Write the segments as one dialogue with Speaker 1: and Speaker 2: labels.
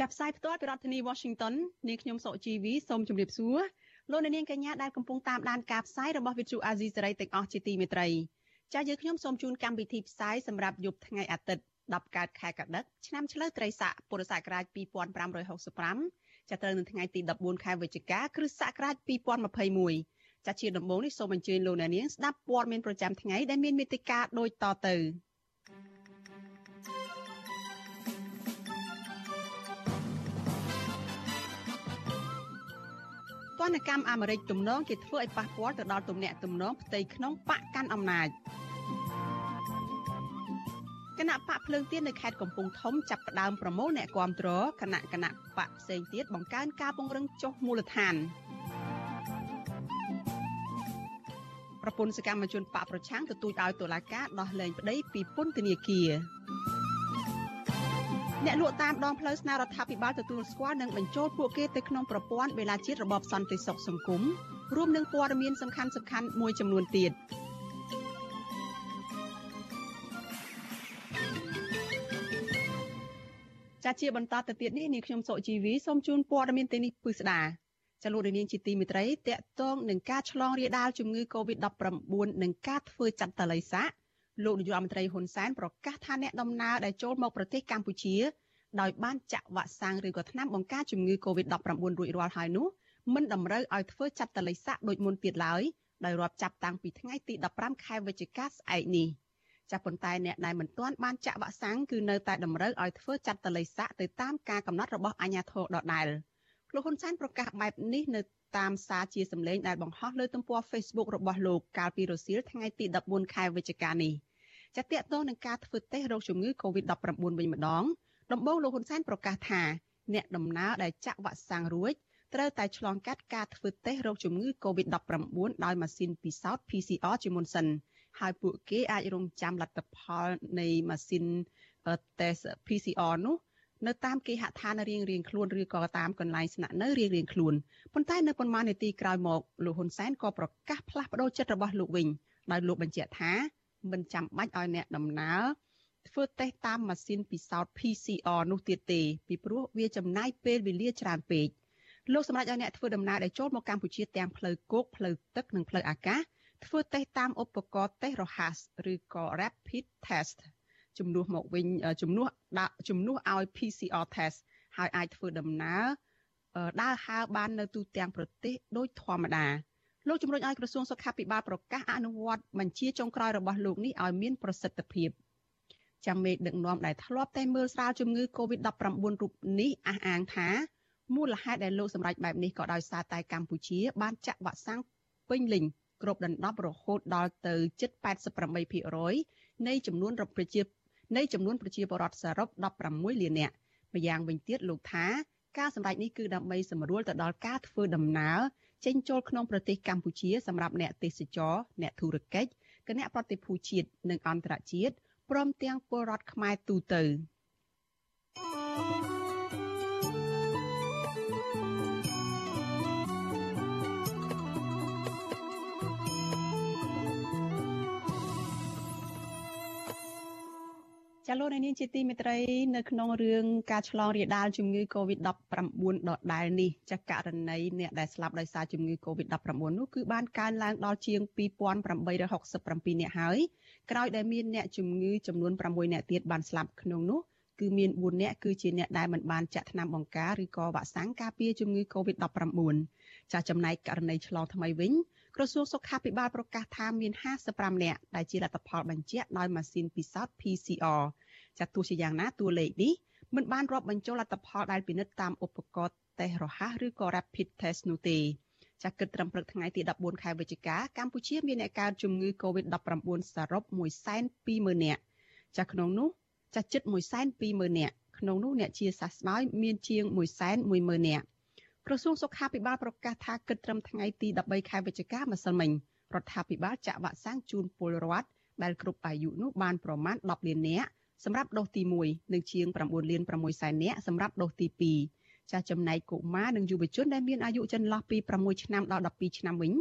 Speaker 1: ចាប់ផ្សាយផ្ទាល់ពីរដ្ឋធានី Washington នាងខ្ញុំសុកជីវីសូមជម្រាបសួរលោកអ្នកនាងកញ្ញាដែលកំពុងតាមដានការផ្សាយរបស់ Vuthu Azizi Serai ទាំងអស់ជាទីមេត្រីចា៎យើងខ្ញុំសូមជូនកម្មវិធីផ្សាយសម្រាប់យប់ថ្ងៃអាទិត្យ10កើតខែកដិកឆ្នាំឆ្លូវត្រីស័កពុរសករាជ2565ចាប់ត្រូវនៅថ្ងៃទី14ខែវិច្ឆិកាគ្រិស្តសករាជ2021ចាជាដំបូងនេះសូមអញ្ជើញលោកអ្នកនាងស្ដាប់ព័ត៌មានប្រចាំថ្ងៃដែលមានមេតិការដូចតទៅ ទណ្ឌកម្មអាមេរិកទំនងគេធ្វើឲ្យប៉ះពាល់ទៅដល់ទំនាក់ទំនងផ្ទៃក្នុងបកកាន់អំណាចគណៈបកភ្លើងទៀននៅខេត្តកំពង់ធំចាប់ផ្ដើមប្រមូលអ្នកគាំទ្រគណៈគណៈបកផ្សេងទៀតបង្កើនការពង្រឹងចុះមូលដ្ឋានប្រពន្ធសកម្មជនបកប្រឆាំងទទូចឲ្យតុលាការដោះលែងប្តីពីពន្ធនាគារ អ្នកលក់តាមដងផ្លូវស្នើរដ្ឋាភិបាលទទួលស្គាល់និងបញ្ចូលពួកគេទៅក្នុងប្រព័ន្ធវេលាជាតិរបបសន្តិសុខសង្គមរួមនឹងព័ត៌មានសំខាន់ៗមួយចំនួនទៀតចាជាបន្តទៅទៀតនេះនាងខ្ញុំសុជីវីសូមជូនព័ត៌មានទាំងនេះពិស្ដាចលនានាងជាទីមិត្តរីតកតងនឹងការឆ្លងរាលដាលជំងឺ Covid-19 និងការធ្វើចន្ទល័យសាក លោកនាយករដ្ឋមន្ត្រីហ៊ុនសែនប្រកាសថាអ្នកដំណើរដែលចូលមកប្រទេសកម្ពុជាដោយបានចាក់វ៉ាក់សាំងឬក៏ថ្នាំបង្ការជំងឺ Covid-19 រួចរាល់ហើយនោះមិនតម្រូវឲ្យធ្វើចាត់តលិស័កដូចមុនទៀតឡើយដោយរាប់ចាប់តាំងពីថ្ងៃទី15ខែវិច្ឆិកាស្អែកនេះចាប៉ុន្តែអ្នកដែលមិនទាន់បានចាក់វ៉ាក់សាំងគឺនៅតែតម្រូវឲ្យធ្វើចាត់តលិស័កទៅតាមការកំណត់របស់អាជ្ញាធរដដែលលោកហ៊ុនសែនប្រកាសបែបនេះនៅតាមសារជាសម្លេងដែលបង្ហោះលើទំព័រ Facebook របស់លោកកាលពីរសៀលថ្ងៃទី14ខែវិច្ឆិកានេះ។ ចាតកតងនឹងការធ្វើតេស្តរោគជំងឺ Covid-19 វិញម្ដងដំបូងលោកហ៊ុនសែនប្រកាសថាអ្នកដំណើរដែលចាក់វ៉ាក់សាំងរួចត្រូវតែឆ្លងកាត់ការធ្វើតេស្តរោគជំងឺ Covid-19 ដោយម៉ាស៊ីនពិសោធន៍ PCR ជាមុនសិនហើយពួកគេអាចរងចាំលទ្ធផលនៃម៉ាស៊ីនតេស្ត PCR នោះនៅតាមគេហដ្ឋានរៀងរៀងខ្លួនឬក៏តាមកន្លែងស្នាក់នៅរៀងរៀងខ្លួនប៉ុន្តែនៅប៉ុន្មាននាទីក្រោយមកលោកហ៊ុនសែនក៏ប្រកាសផ្លាស់ប្តូរចិត្តរបស់លោកវិញដោយលោកបញ្ជាក់ថា មិនចាំបាច់ឲ្យអ្នកដំណើរធ្វើតេស្តតាមម៉ាស៊ីនពិសោធន៍ PCR នោះទៀតទេពីព្រោះវាចំណាយពេលវេលាច្រើនពេកលោកសម្រាប់ឲ្យអ្នកធ្វើដំណើរដែលចូលមកកម្ពុជាទាំងផ្លូវគោកផ្លូវទឹកនិងផ្លូវអាកាសធ្វើតេស្តតាមឧបករណ៍តេស្តរហ័សឬក៏ rapid test ជំនួសមកវិញជំនួសដាក់ជំនួសឲ្យ PCR test ហើយអាចធ្វើដំណើរដើរហើរបាននៅទូទាំងប្រទេសដោយធម្មតា លោកជំរុញឲ្យក្រសួងសុខាភិបាលប្រកាសអនុវត្តបញ្ជាចុងក្រោយរបស់លោកនេះឲ្យមានប្រសិទ្ធភាពចាំមេដឹកនាំដែលធ្លាប់តែមើលស្រាលជំងឺ Covid-19 រូបនេះអះអាងថាមូលហេតុដែលលោកសម្រេចបែបនេះក៏ដោយសារតែកម្ពុជា បានចាក់វ៉ាក់សាំងពេញលេញគ្រប់ដណ្ដប់រហូតដល់ទៅជិត88%នៃចំនួនប្រជានៃចំនួនប្រជាពលរដ្ឋសរុប16លាននាក់ម្យ៉ាងវិញទៀតលោកថាការសម្រេចនេះគឺដើម្បីសម្រួលទៅដល់ការធ្វើដំណើរ ចេញចូលក្នុងប្រទេសកម្ពុជាសម្រាប់អ្នកទេសចរអ្នកធុរកិច្ចគណៈប្រតិភូជាតិនិងអន្តរជាតិព្រមទាំងពលរដ្ឋខ្មែរទូទៅ។ ចាលោកនាងជាទីមេត្រីនៅក្នុងរឿងការឆ្លងរាលដាលជំងឺ Covid-19 ដដែលនេះចាករណីអ្នកដែលស្លាប់ដោយសារជំងឺ Covid-19 នោះគឺបានកើនឡើងដល់ជាង2867អ្នកហើយក្រោយដែលមានអ្នកជំងឺចំនួន6អ្នកទៀតបានស្លាប់ក្នុងនោះគឺមាន4អ្នកគឺជាអ្នកដែលមិនបានចាក់ថ្នាំបង្ការឬក៏វ៉ាក់សាំងការពារជំងឺ Covid-19 ចាចំណែកករណីឆ្លងថ្មីវិញ ក្រសួងសុខាភិបាលប្រកាសថាមាន55នាក់ដែលជាលទ្ធផលបញ្ជាក់ដោយម៉ាស៊ីនពិសោធន៍ PCR ចាទោះជាយ៉ាងណាតួលេខនេះមិនបានរាប់បញ្ចូលលទ្ធផលដែលពិនិត្យតាមឧបករណ៍តេស្តរហ័សឬក៏ Rapid Test នោះទេចាគិតត្រឹមព្រឹកថ្ងៃទី14ខែវិច្ឆិកាកម្ពុជាមានអ្នកកើតជំងឺ Covid-19 សរុប120,000នាក់ចាក្នុងនោះចាជិត120,000នាក់ក្នុងនោះអ្នកជាសះស្បើយមានជាង110,000នាក់ ក្រសួងសុខាភិបាលប្រកាសថាគិតត្រឹមថ្ងៃទី13ខែវិច្ឆិកាម្សិលមិញរដ្ឋាភិបាលចាក់វ៉ាក់សាំងជូនពលរដ្ឋដែលគ្រប់អាយុនោះបានប្រមាណ10លាននាក់សម្រាប់ដូសទី1និងជាង9លាន6សែននាក់សម្រាប់ដូសទី2ចាស់ចំណែកកុមារនិងយុវជនដែលមានអាយុចន្លោះពី6ឆ្នាំដល់12ឆ្នាំវិញ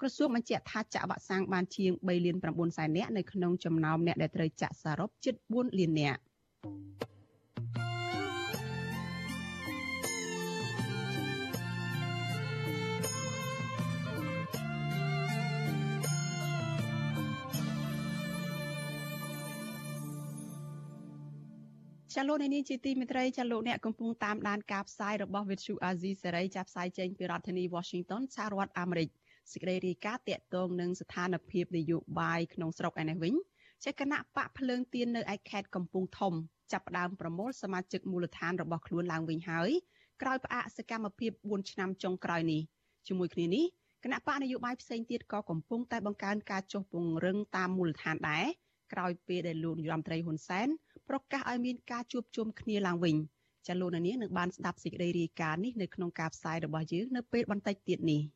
Speaker 1: ក្រសួងបញ្ជាក់ថាចាក់វ៉ាក់សាំងបានជាង3លាន9សែននាក់នៅក្នុងចំណោមអ្នកដែលត្រូវចាក់សរុបជិត4លាននាក់ ចាលោកនាងជាទីមេត្រីចាលោកអ្នកកំពុងតាមដានការផ្សាយរបស់ Vithu Azizi សេរីចាប់ផ្សាយចេញពីរដ្ឋធានី Washington សហរដ្ឋអាមេរិកសេចក្តីរាយការណ៍តាក់ទងនឹងស្ថានភាពនយោបាយក្នុងស្រុកឯនេះវិញជាគណៈបកភ្លើងទៀននៅឯខេត្តកំពង់ធំចាប់ផ្ដើមប្រមូលសមាជិកមូលដ្ឋានរបស់ខ្លួនឡើងវិញហើយក្រោយផ្អាកសកម្មភាព4ឆ្នាំចុងក្រោយនេះជាមួយគ្នានេះគណៈបកនយោបាយផ្សេងទៀតក៏កំពុងតែបង្កើនការចុះពង្រឹងតាមមូលដ្ឋានដែរ ក្រោយពេលដែលលោកនាយរដ្ឋមន្ត្រីហ៊ុនសែនប្រកាសឲ្យមានការជួបជុំគ្នាឡើងវិញចាលោកនាងនឹងបានស្ដាប់សេចក្តីរាយការណ៍នេះនៅក្នុងការផ្សាយរបស់យើងនៅពេលបន្តិចទៀតនេះ។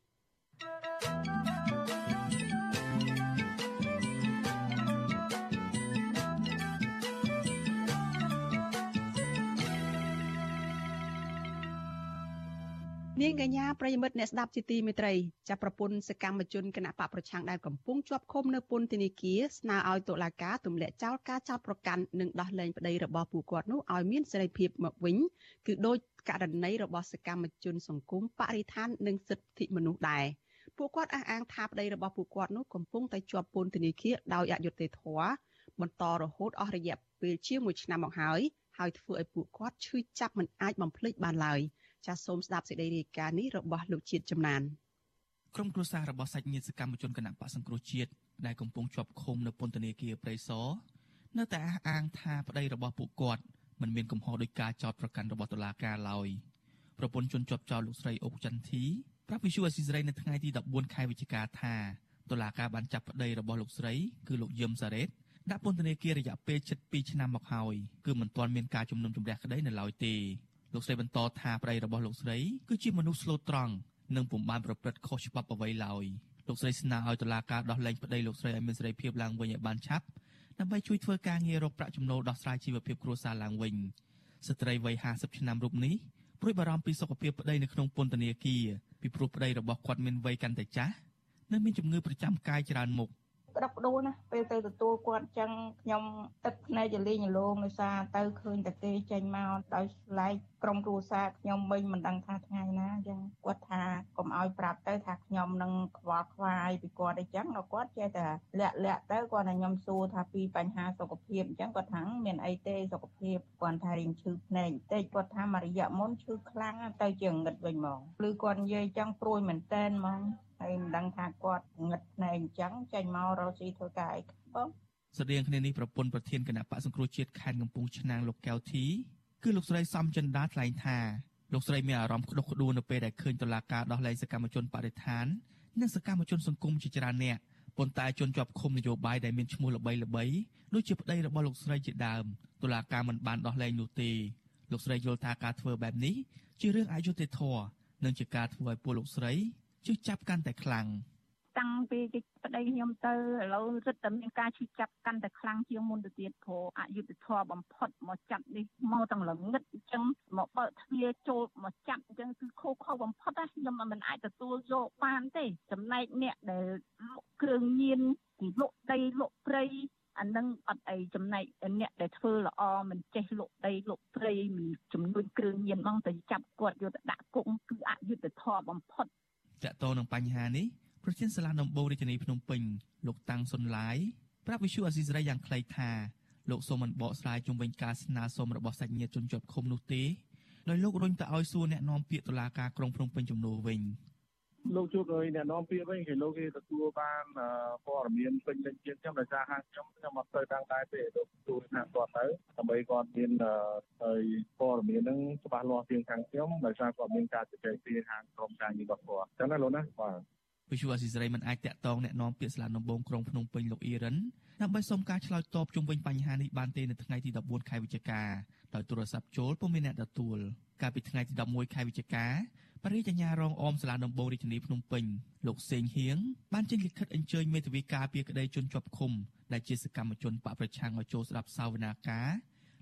Speaker 1: នាងកញ្ញាប្រិយមិត្តអ្នកស្ដាប់ជាទីមេត្រីចាប់ប្រពន្ធសកម្មជនគណៈបកប្រឆាំងដែលកំពុងជាប់ឃុំនៅពន្ធនាគារស្នើឲ្យតុលាការទម្លាក់ចោលការចោទប្រកាន់និងដោះលែងប្តីរបស់ពួកគាត់នោះឲ្យមានសេរីភាពមកវិញគឺដោយករណីរបស់សកម្មជនសង្គមបរិស្ថាននិងសិទ្ធិមនុស្សដែរពួកគាត់អះអាងថាប្តីរបស់ពួកគាត់នោះកំពុងតែជាប់ពន្ធនាគារដោយអយុត្តិធម៌បន្តរហូតអស់រយៈពេលជាង1ឆ្នាំមកហើយហើយធ្វើឲ្យពួកគាត់ឈឺចាប់មិនអាចបំភ្លេចបានឡើយ ចាសសូមស្ដាប់សេចក្តីរាយការណ៍នេះរបស់លោកជាតិចំណាន
Speaker 2: ក្រុមគ្រួសាររបស់សាច់ញាតិសកម្មជនគណៈបកសង្គ្រោះជាតិដែលកំពុងជាប់ឃុំនៅពន្ធនាគារព្រៃសរនៅតែអះអាងថាប្តីរបស់ពួកគាត់មិនមានកំហុសដោយការចោទប្រកាន់របស់តុលាការឡើយប្រពន្ធជនជាប់ចោទលោកស្រីអុកចន្ទធីប្រាប់វិសុវអស៊ីសេរីនៅថ្ងៃទី14ខែវិច្ឆិកាថាតុលាការបានចាប់ប្តីរបស់លោកស្រីគឺលោកយឹមសារ៉េតដាក់ពន្ធនាគាររយៈពេល7ឆ្នាំមកហើយគឺមិនទាន់មានការជំនុំជម្រះក្តីនៅឡើយទេ លោកស្រីបន្តថាប្តីរបស់លោកស្រីគឺជាមនុស្សស្លូតត្រង់និងពុំបានប្រព្រឹត្តខុសច្បាប់អ្វីឡើយលោកស្រីស្នើឲ្យតុលាការដោះលែងប្តីលោកស្រីឲ្យមានសេរីភាពឡើងវិញឲ្យបានឆាប់ដើម្បីជួយធ្វើការងាររកប្រាក់ចំណូលដោះស្រាយជីវភាពគ្រួសារឡើងវិញស្ត្រីវ័យ50ឆ្នាំរូបនេះព្រួយបារម្ភពីសុខភាពប្តីនៅក្នុងពន្ធនាគារពីព្រោះប្តីរបស់គាត់មានវ័យកាន់តែចាស់និងមានជំងឺប្រចាំកាយច្រើនមុខ
Speaker 3: ក្តាប់ក្តួលណាពេលទៅទទួលគាត់ចឹងខ្ញុំទឹកភ្នែកចលីងលោងដោយសារទៅឃើញតែគេចេញមកដោយស្លែកក្រុមគ្រួសារខ្ញុំវិញមិនដឹងថាថ្ងៃណាចឹងគាត់ថាកុំឲ្យប្រាប់ទៅថាខ្ញុំនឹងខ្វល់ខ្វាយពីគាត់អីចឹងដល់គាត់ចេះតែលាក់លាក់ទៅគាត់ថាខ្ញុំសួរថាពីបញ្ហាសុខភាពអញ្ចឹងគាត់ថាមានអីទេសុខភាពគាត់ថារៀងឈឺភ្នែកបន្តិចគាត់ថាមួយរយៈមុនឈឺខ្លាំងទៅជាងងឹតវិញហ្មងឬគាត់និយាយចឹងព្រួយមែនតែនហ្មង ហើយមិនដឹងថាគាត់ងឹតភ្នែកអញ្ចឹងចេញមករកស៊ីធ្វើការអីបង
Speaker 2: ស្តីងគ្នានេះប្រពន្ធប្រធានគណៈបកសង្គ្រោះជាតិខេត្តកំពង់ឆ្នាំងលោកកែវធីគឺលោកស្រីសំចិន្តាថ្លែងថាលោកស្រីមានអារម្មណ៍ក្តុកក្តួលនៅពេលដែលឃើញតុលាការដោះលែងសកម្មជនបរិស្ថាននិងសកម្មជនសង្គមជាច្រើនអ្នកប៉ុន្តែជនជាប់ឃុំនយោបាយដែលមានឈ្មោះល្បីល្បីដូចជាប្តីរបស់លោកស្រីជាដើមតុលាការមិនបានដោះលែងនោះទេលោកស្រីយល់ថាការធ្វើបែបនេះជារឿងអយុត្តិធម៌និងជាការធ្វើឲ្យពលលោកស្រី ជឿចាប់កាន់តែខ្លាំង
Speaker 3: តាំងពីគេប្តីខ្ញុំទៅឥឡូវរឹតតែមានការឈឺចាប់កាន់តែខ្លាំងជាងមុនទៅទៀតព្រោះអយុធធម៌បំផុតមកចាប់នេះមកទាំងល្ងឹតអញ្ចឹងមកបើកទ្វារចូលមកចាប់អញ្ចឹងគឺខុសខុសបំផុតណាខ្ញុំមិនអាចទទួលយកបានទេចំណែកអ្នកដែលលក់គ្រឿងញៀនពីលក់ដីលក់ព្រៃអានឹងអត់អីចំណែកអ្នកដែលធ្វើល្អមិនចេះលក់ដីលក់ព្រៃមិនចំនួនគ្រឿងញៀនមកទៅចាប់គាត់យកទៅដាក់គុកគឺអយុត្តិធម៌បំផុត
Speaker 2: តកតងនឹងបញ្ហានេះប្រធានសាលាដំបូងរាជធានីភ្នំពេញលោកតាំងសុនឡាយប្រាប់វិសុអស៊ីសេរីយ៉ាងខ្លីថាលោកសូមមិនបកស្រាយជុំវិញការស្នើសុំរបស់សាច់ញាតិជនជាប់ឃុំនោះទេដោយលោករុញទៅឲ្យសួរអ្នកនាំពាក្យតុលាការក្រុងភ្នំពេញជំនួសវិញ
Speaker 4: លោកជួបអើយអ្នកនាំពាក្យវិញគេលោកគេទទួលបានព័ត៌មានពេញលេញជាងខ្ញុំដោយសារហាងខ្ញុំខ្ញុំអត់ទៅដល់ដែរទេលោកទទួលថាគាត់ទៅដើម្បីគាត់មានហើយព័ត៌មានហ្នឹងច្បាស់លាស់ជាងខាងខ្ញុំដោយសារគាត់មានការជជែកគ្នាខាងក្រុមការងាររបស់គាត់អញ្ចឹងណាលោកណាបាទ
Speaker 2: វិសុវអសិរ័យមិនអាចតាក់ទងអ្នកនាំពាក្យស្លាដំបងក្រុងភ្នំពេញលោកអ៊ីរ៉ានដើម្បីសុំការឆ្លើយតបជុំវិញបញ្ហានេះបានទេនៅថ្ងៃទី14ខែវិច្ឆិកាដោយទូរស័ព្ទចូលពុំមានអ្នកទទួលកាលពីថ្ងៃទី11ខែវិច្ឆិកា បរិយាអាជ្ញារងអមសាលាដំបងរាជធានីភ្នំពេញលោកសេងហៀងបានចេញលិខិតអញ្ជើញមេធាវីការពារក្តីជនជាប់ឃុំដែលជាសកម្មជនបកប្រឆាំងឲ្យចូលស្ដាប់សាវនាការ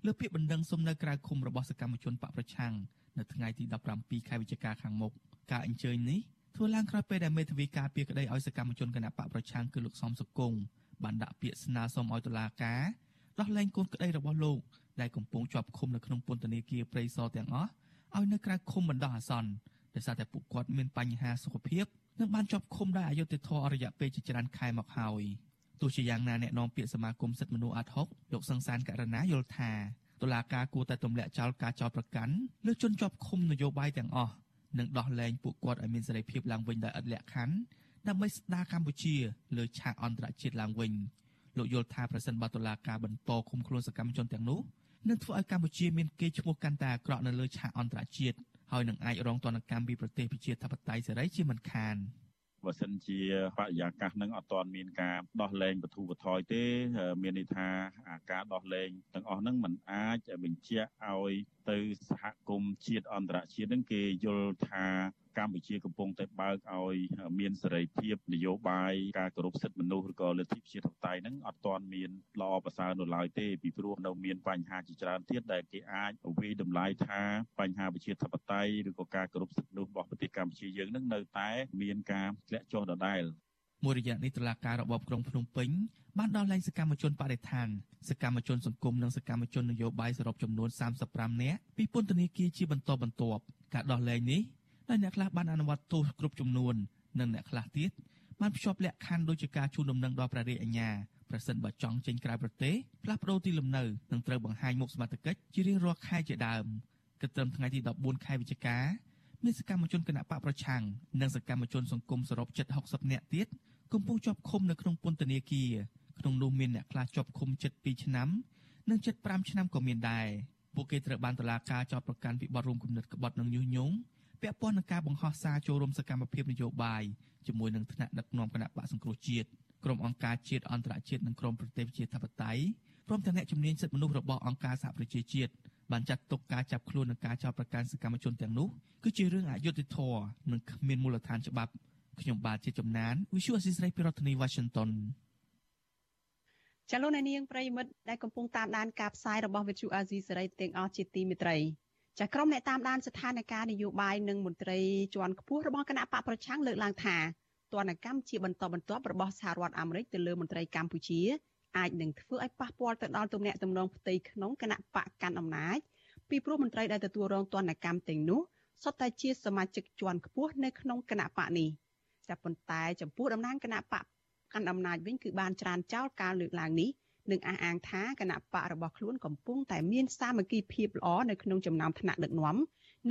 Speaker 2: លើពាក្យបណ្ដឹងសុំនៅក្រៅឃុំរបស់សកម្មជនបកប្រឆាំងនៅថ្ងៃទី17ខែវិច្ឆិកាខាងមុខការអញ្ជើញនេះធ្វើឡើងក្រោយពេលដែលមេធាវីការពារក្តីឲ្យសកម្មជនគណបកប្រឆាំងគឺលោកសំសុគង្គបានដាក់ពាក្យស្នើសុំឲ្យតុលាការដោះលែងកូនក្តីរបស់លោកដែលកំពុងជាប់ឃុំនៅក្នុងពន្ធនាគារព្រៃសរទាំងអស់ឲ្យនៅក្រៅឃុំបណ្ដោះអាសន្ន ដោយសារតែពួកគាត់មានបញ្ហាសុខភាពនិងបានជាប់ឃុំដោយអយុត្តិធម៌រយៈពេលជាច្រើនខែមកហើយទោះជាយ៉ាងណាអ្នកនាំពាក្យសមាគមសិទ្ធិមនុស្សអាត់ហុកលោកសង្សានករណាយល់ថាតុលាការគួរតែទម្លាក់ចោលការចោទប្រកាន់លើជនជាប់ឃុំនយោបាយទាំងអស់និងដោះលែងពួកគាត់ឲ្យមានសេរីភាពឡើងវិញដោយឥតលក្ខខណ្ឌដើម្បីស្ដារកម្ពុជាលើឆាកអន្តរជាតិឡើងវិញលោកយល់ថាប្រសិនបើតុលាការបន្តឃុំខ្លួនសកម្មជនទាំងនោះនឹងធ្វើឲ្យកម្ពុជាមានកេរ្តិ៍ឈ្មោះកាន់តែអាក្រក់នៅលើឆាកអន្តរជាតិ ហើយនឹងអាចរងទណ្ឌកម្មពីប្រទេសប្រជាធិបតេយ្យសេរីជាមិនខាន
Speaker 4: បើសិនជាបរិយាកាសនឹងអត់ទាន់មានការដោះលែងបទុបថយទេ មានន័យថាការដោះលែងទាំងអស់ហ្នឹងมันអាចបញ្ជាក់ឲ្យទៅសហគមន៍ជាតិអន្តរជាតិហ្នឹងគេយល់ថាកម្ពុជាកំពុងតែបើកឲ្យមានសេរីភាពនយោបាយការគោរពសិទ្ធិមនុស្សឬក៏លទ្ធិប្រជាធិបតេយ្យហ្នឹងអត់ទាន់មានល្អប្រសើរនៅឡើយទេពីព្រោះនៅមានបញ្ហាជាច្រើនទៀតដែលគេអាចវិយតម្លៃថាបញ្ហាប្រជាធិបតេយ្យឬក៏ការគោរពសិទ្ធិមនុស្សរបស់ប្រទេសកម្ពុជាយើងហ្នឹងនៅតែមានការធ្លាក់ចុះដដែល
Speaker 2: មួយរយៈនេះតុលាការរបបក្រុងភ្នំពេញបានដោះលែងសកម្មជនបដិថានសកម្មជនសង្គមនិងសកម្មជននយោបាយសរុបចំនួន35នាក់ពីពន្ធនាគារជាបន្តបន្ទាប់ការដោះលែងនេះ ដែលអ្នកខ្លះបានអនុវត្តទោសគ្រប់ចំនួននិងអ្នកខ្លះទៀតបានភ្ជាប់លក្ខខណ្ឌដូចជាការជូនដំណឹងដល់ព្រះរាជអាជ្ញាប្រសិនបើចង់ចេញក្រៅប្រទេសផ្លាស់ប្ដូរទីលំនៅនិងត្រូវបង្ហាញមុខសមត្ថកិច្ចជារៀងរាល់ខែជាដើមគិតត្រឹមថ្ងៃទី14ខែវិច្ឆិកាមានសកម្មជនគណៈបកប្រឆាំងនិងសកម្មជនសង្គមសរុបជិត60នាក់ទៀតកំពុងជាប់ឃុំនៅក្នុងពន្ធនាគារក្នុងនោះមានអ្នកខ្លះជាប់ឃុំជិត2ឆ្នាំនិងជិត5ឆ្នាំក៏មានដែរពួកគេត្រូវបានតុលាការចោទប្រកាន់ពីបទរួមគំនិតក្បត់និងញុះញង់ ពាក់ព័ន្ធនឹងការបង្ហោះសារចូលរួមសកម្មភាពនយោបាយជាមួយនឹងថ្នាក់ដឹកនាំគណៈបកសង្គ្រោះជាតិក្រុមអង្គការជាតិអន្តរជាតិនិងក្រុមប្រទេសជាធិបតេយ្យព្រមទាំងអ្នកជំនាញសិទ្ធិមនុស្សរបស់អង្គការសហប្រជាជាតិបានចាត់ទុកការចាប់ខ្លួននិងការចោទប្រកាន់សកម្មជនទាំងនោះគឺជារឿងអយុត្តិធម៌និងគ្មានមូលដ្ឋានច្បាប់ខ្ញុំបាទជាចំណាន Visual Assisray ពីរដ្ឋធានី Washington
Speaker 1: ចលនានាងប្រិមិត្តដែលកំពុងតាមដានការផ្សាយរបស់ Visual Asia សេរីទាំងអស់ជាទីមេត្រី ចាក្រុមអ្នកតាមដានស្ថានភាពនយោបាយនិងមន្ត្រីជាន់ខ្ពស់របស់គណៈបកប្រឆាំងលើកឡើងថាទណ្ឌកម្មជាបន្តបន្ទាប់របស់សហរដ្ឋអាមេរិកទៅលើមន្ត្រីកម្ពុជាអាចនឹងធ្វើឲ្យប៉ះពាល់ទៅដល់ទំនាក់ទំនងផ្ទៃក្នុងគណៈបកកាន់អំណាចពីព្រោះមន្ត្រីដែលទទួលរងទណ្ឌកម្មទាំងនោះសុទ្ធតែជាសមាជិកជាន់ខ្ពស់នៅក្នុងគណៈបកនេះតែប៉ុន្តែចំពោះតំណាងគណៈបកកាន់អំណាចវិញគឺបានច្រានចោលការលើកឡើងនេះ និងអះអាងថាគណៈបករបស់ខ្លួនកំពុងតែមានសាមគ្គីភាពល្អនៅក្នុងចំណោមថ្នាក់ដឹកនាំ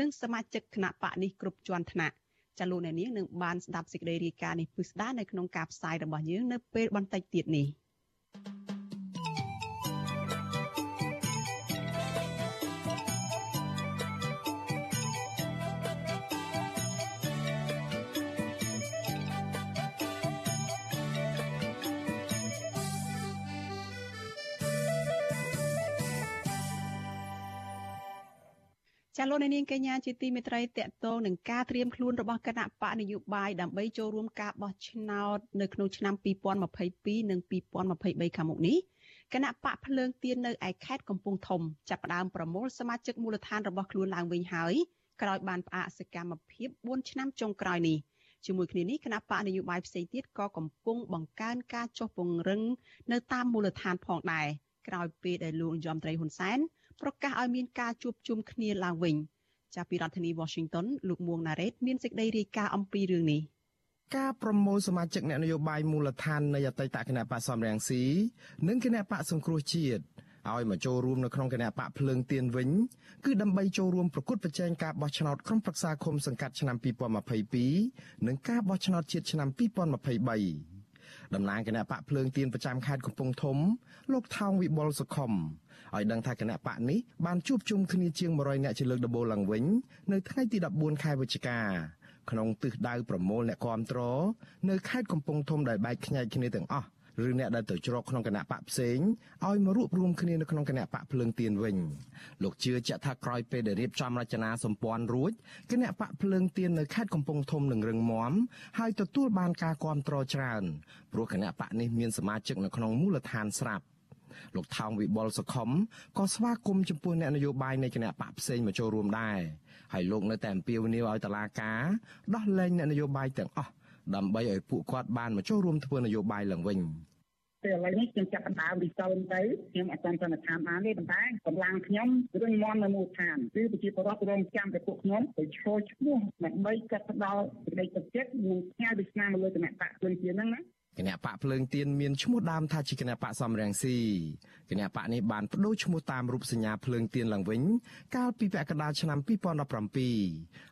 Speaker 1: និងសមាជិកគណៈបកនេះគ្រប់ជាន់ថ្នាក់ចាលោកអ្នកនាងនឹងបានស្ដាប់សេចក្តីរាយការណ៍នេះពិស្ដារនៅក្នុងការផ្សាយរបស់យើងនៅពេលបន្តិចទៀតនេះ។ ចាលោកនាងកញ្ញាជាទីមេត្រីតកតងនឹងការត្រៀមខ្លួនរបស់គណៈបកនយោបាយដើម្បីចូលរួមការបោះឆ្នោតនៅក្នុងឆ្នាំ2022និង2023ខាងមុខនេះគណៈបកភ្លើងទៀននៅឯខេត្តកំពង់ធំចាប់ផ្ដើមប្រមូលសមាជិកមូលដ្ឋានរបស់ខ្លួនឡើងវិញហើយក្រោយបានផ្អាកសកម្មភាព4ឆ្នាំចុងក្រោយនេះជាមួយគ្នានេះគណៈបកនយោបាយផ្សេងទៀតក៏កំពុងបង្កើនការចុះពង្រឹងនៅតាមមូលដ្ឋានផងដែរក្រោយពេលដែលលោកយមត្រីហ៊ុនសែន ប្រកាសឲ្យមានការជួបជុំគ្នាឡើងវិញចាប់ពីរដ្ឋធានី Washington លោកមួងណារ៉េតមានសេចក្តីរាយការណ៍អំពីរឿងនេះ
Speaker 5: ការប្រមូលសមាជិកអ្នកនយោបាយមូលដ្ឋាននៃអតីតគណៈបកសំរងស៊ីនិងគណៈបកសង្គ្រោះជាតិឲ្យមកចូលរួមនៅក្នុងគណៈបកភ្លើងទៀនវិញគឺដើម្បីចូលរួមប្រគល់ប្រជែងការបោះឆ្នោតក្រុមប្រឹក្សាឃុំសង្កាត់ឆ្នាំ2022និងការបោះឆ្នោតជាតិឆ្នាំ2023តំណាងគណៈបកភ្លើងទៀនប្រចាំខេត្តកំពង់ធំលោកថោងវិបុលសុខុម ឲ្យដឹងថាគណៈបកនេះបានជួបជុំគ្នាជាង100នាក់ជាលើកដំបូងឡើងវិញនៅថ្ងៃទី14ខែវិច្ឆិកាក្នុងទិសដៅប្រមូលអ្នកគាំទ្រនៅខេត្តកំពង់ធំដែលបែកខ្ញែកគ្នាទាំងអស់ឬអ្នកដែលទៅជ្រកក្នុងគណៈបកផ្សេងឲ្យមករួបរวมគ្នានៅក្នុងគណៈបកភ្លើងទៀនវិញលោកជឿជាក់ថាក្រោយពេលដែលរៀបចំរចនាសម្ព័ន្ធរួចគណៈបកភ្លើងទៀននៅខេត្តកំពង់ធំនឹងរឹងមាំហើយទទួលបានការគាំទ្រច្រើនព្រោះគណៈបកនេះមានសមាជិកនៅក្នុងមូលដ្ឋានស្រាប់ លោកថោងវិបុលសុខុមក៏ស្វាគមន៍ចំពោះអ្នកនយោបាយនៃគណៈបកផ្សេងមកចូលរួមដែរហើយលោកនៅតែអំពាវនាវឲ្យតុលាការដោះលែងអ្នកនយោបាយទាំងអស់ដើម្បីឲ្យពួកគាត់បានមកចូលរួមធ្វើនយោបាយឡើងវិញ
Speaker 6: តែឥឡូវនេះខ្ញុំចាប់ផ្ដើមពីតូនទៅខ្ញុំអត់ទាន់សន្និដ្ឋានបានទេប៉ុន្តែកម្លាំងខ្ញុំរឹងមាំនៅមូលដ្ឋានគឺប្រជាពលរដ្ឋរងចាំតែពួកខ្ញុំទៅឈរឈ្មោះដើម្បីកាត់ផ្ដល់សេចក្តីទឹកចិត្តនិងផ្ញើវាសនាមកលើគណៈបកជនជាតិហ្នឹងណា
Speaker 5: គណៈបកភ្លើងទៀនមានឈ្មោះដើមថាជាគណៈបកសំរងស៊ីគណៈបកនេះបានបដូរឈ្មោះតាមរូបសញ្ញាភ្លើងទៀនឡើងវិញកាលពីពាក់កណ្ដាលឆ្នាំ2017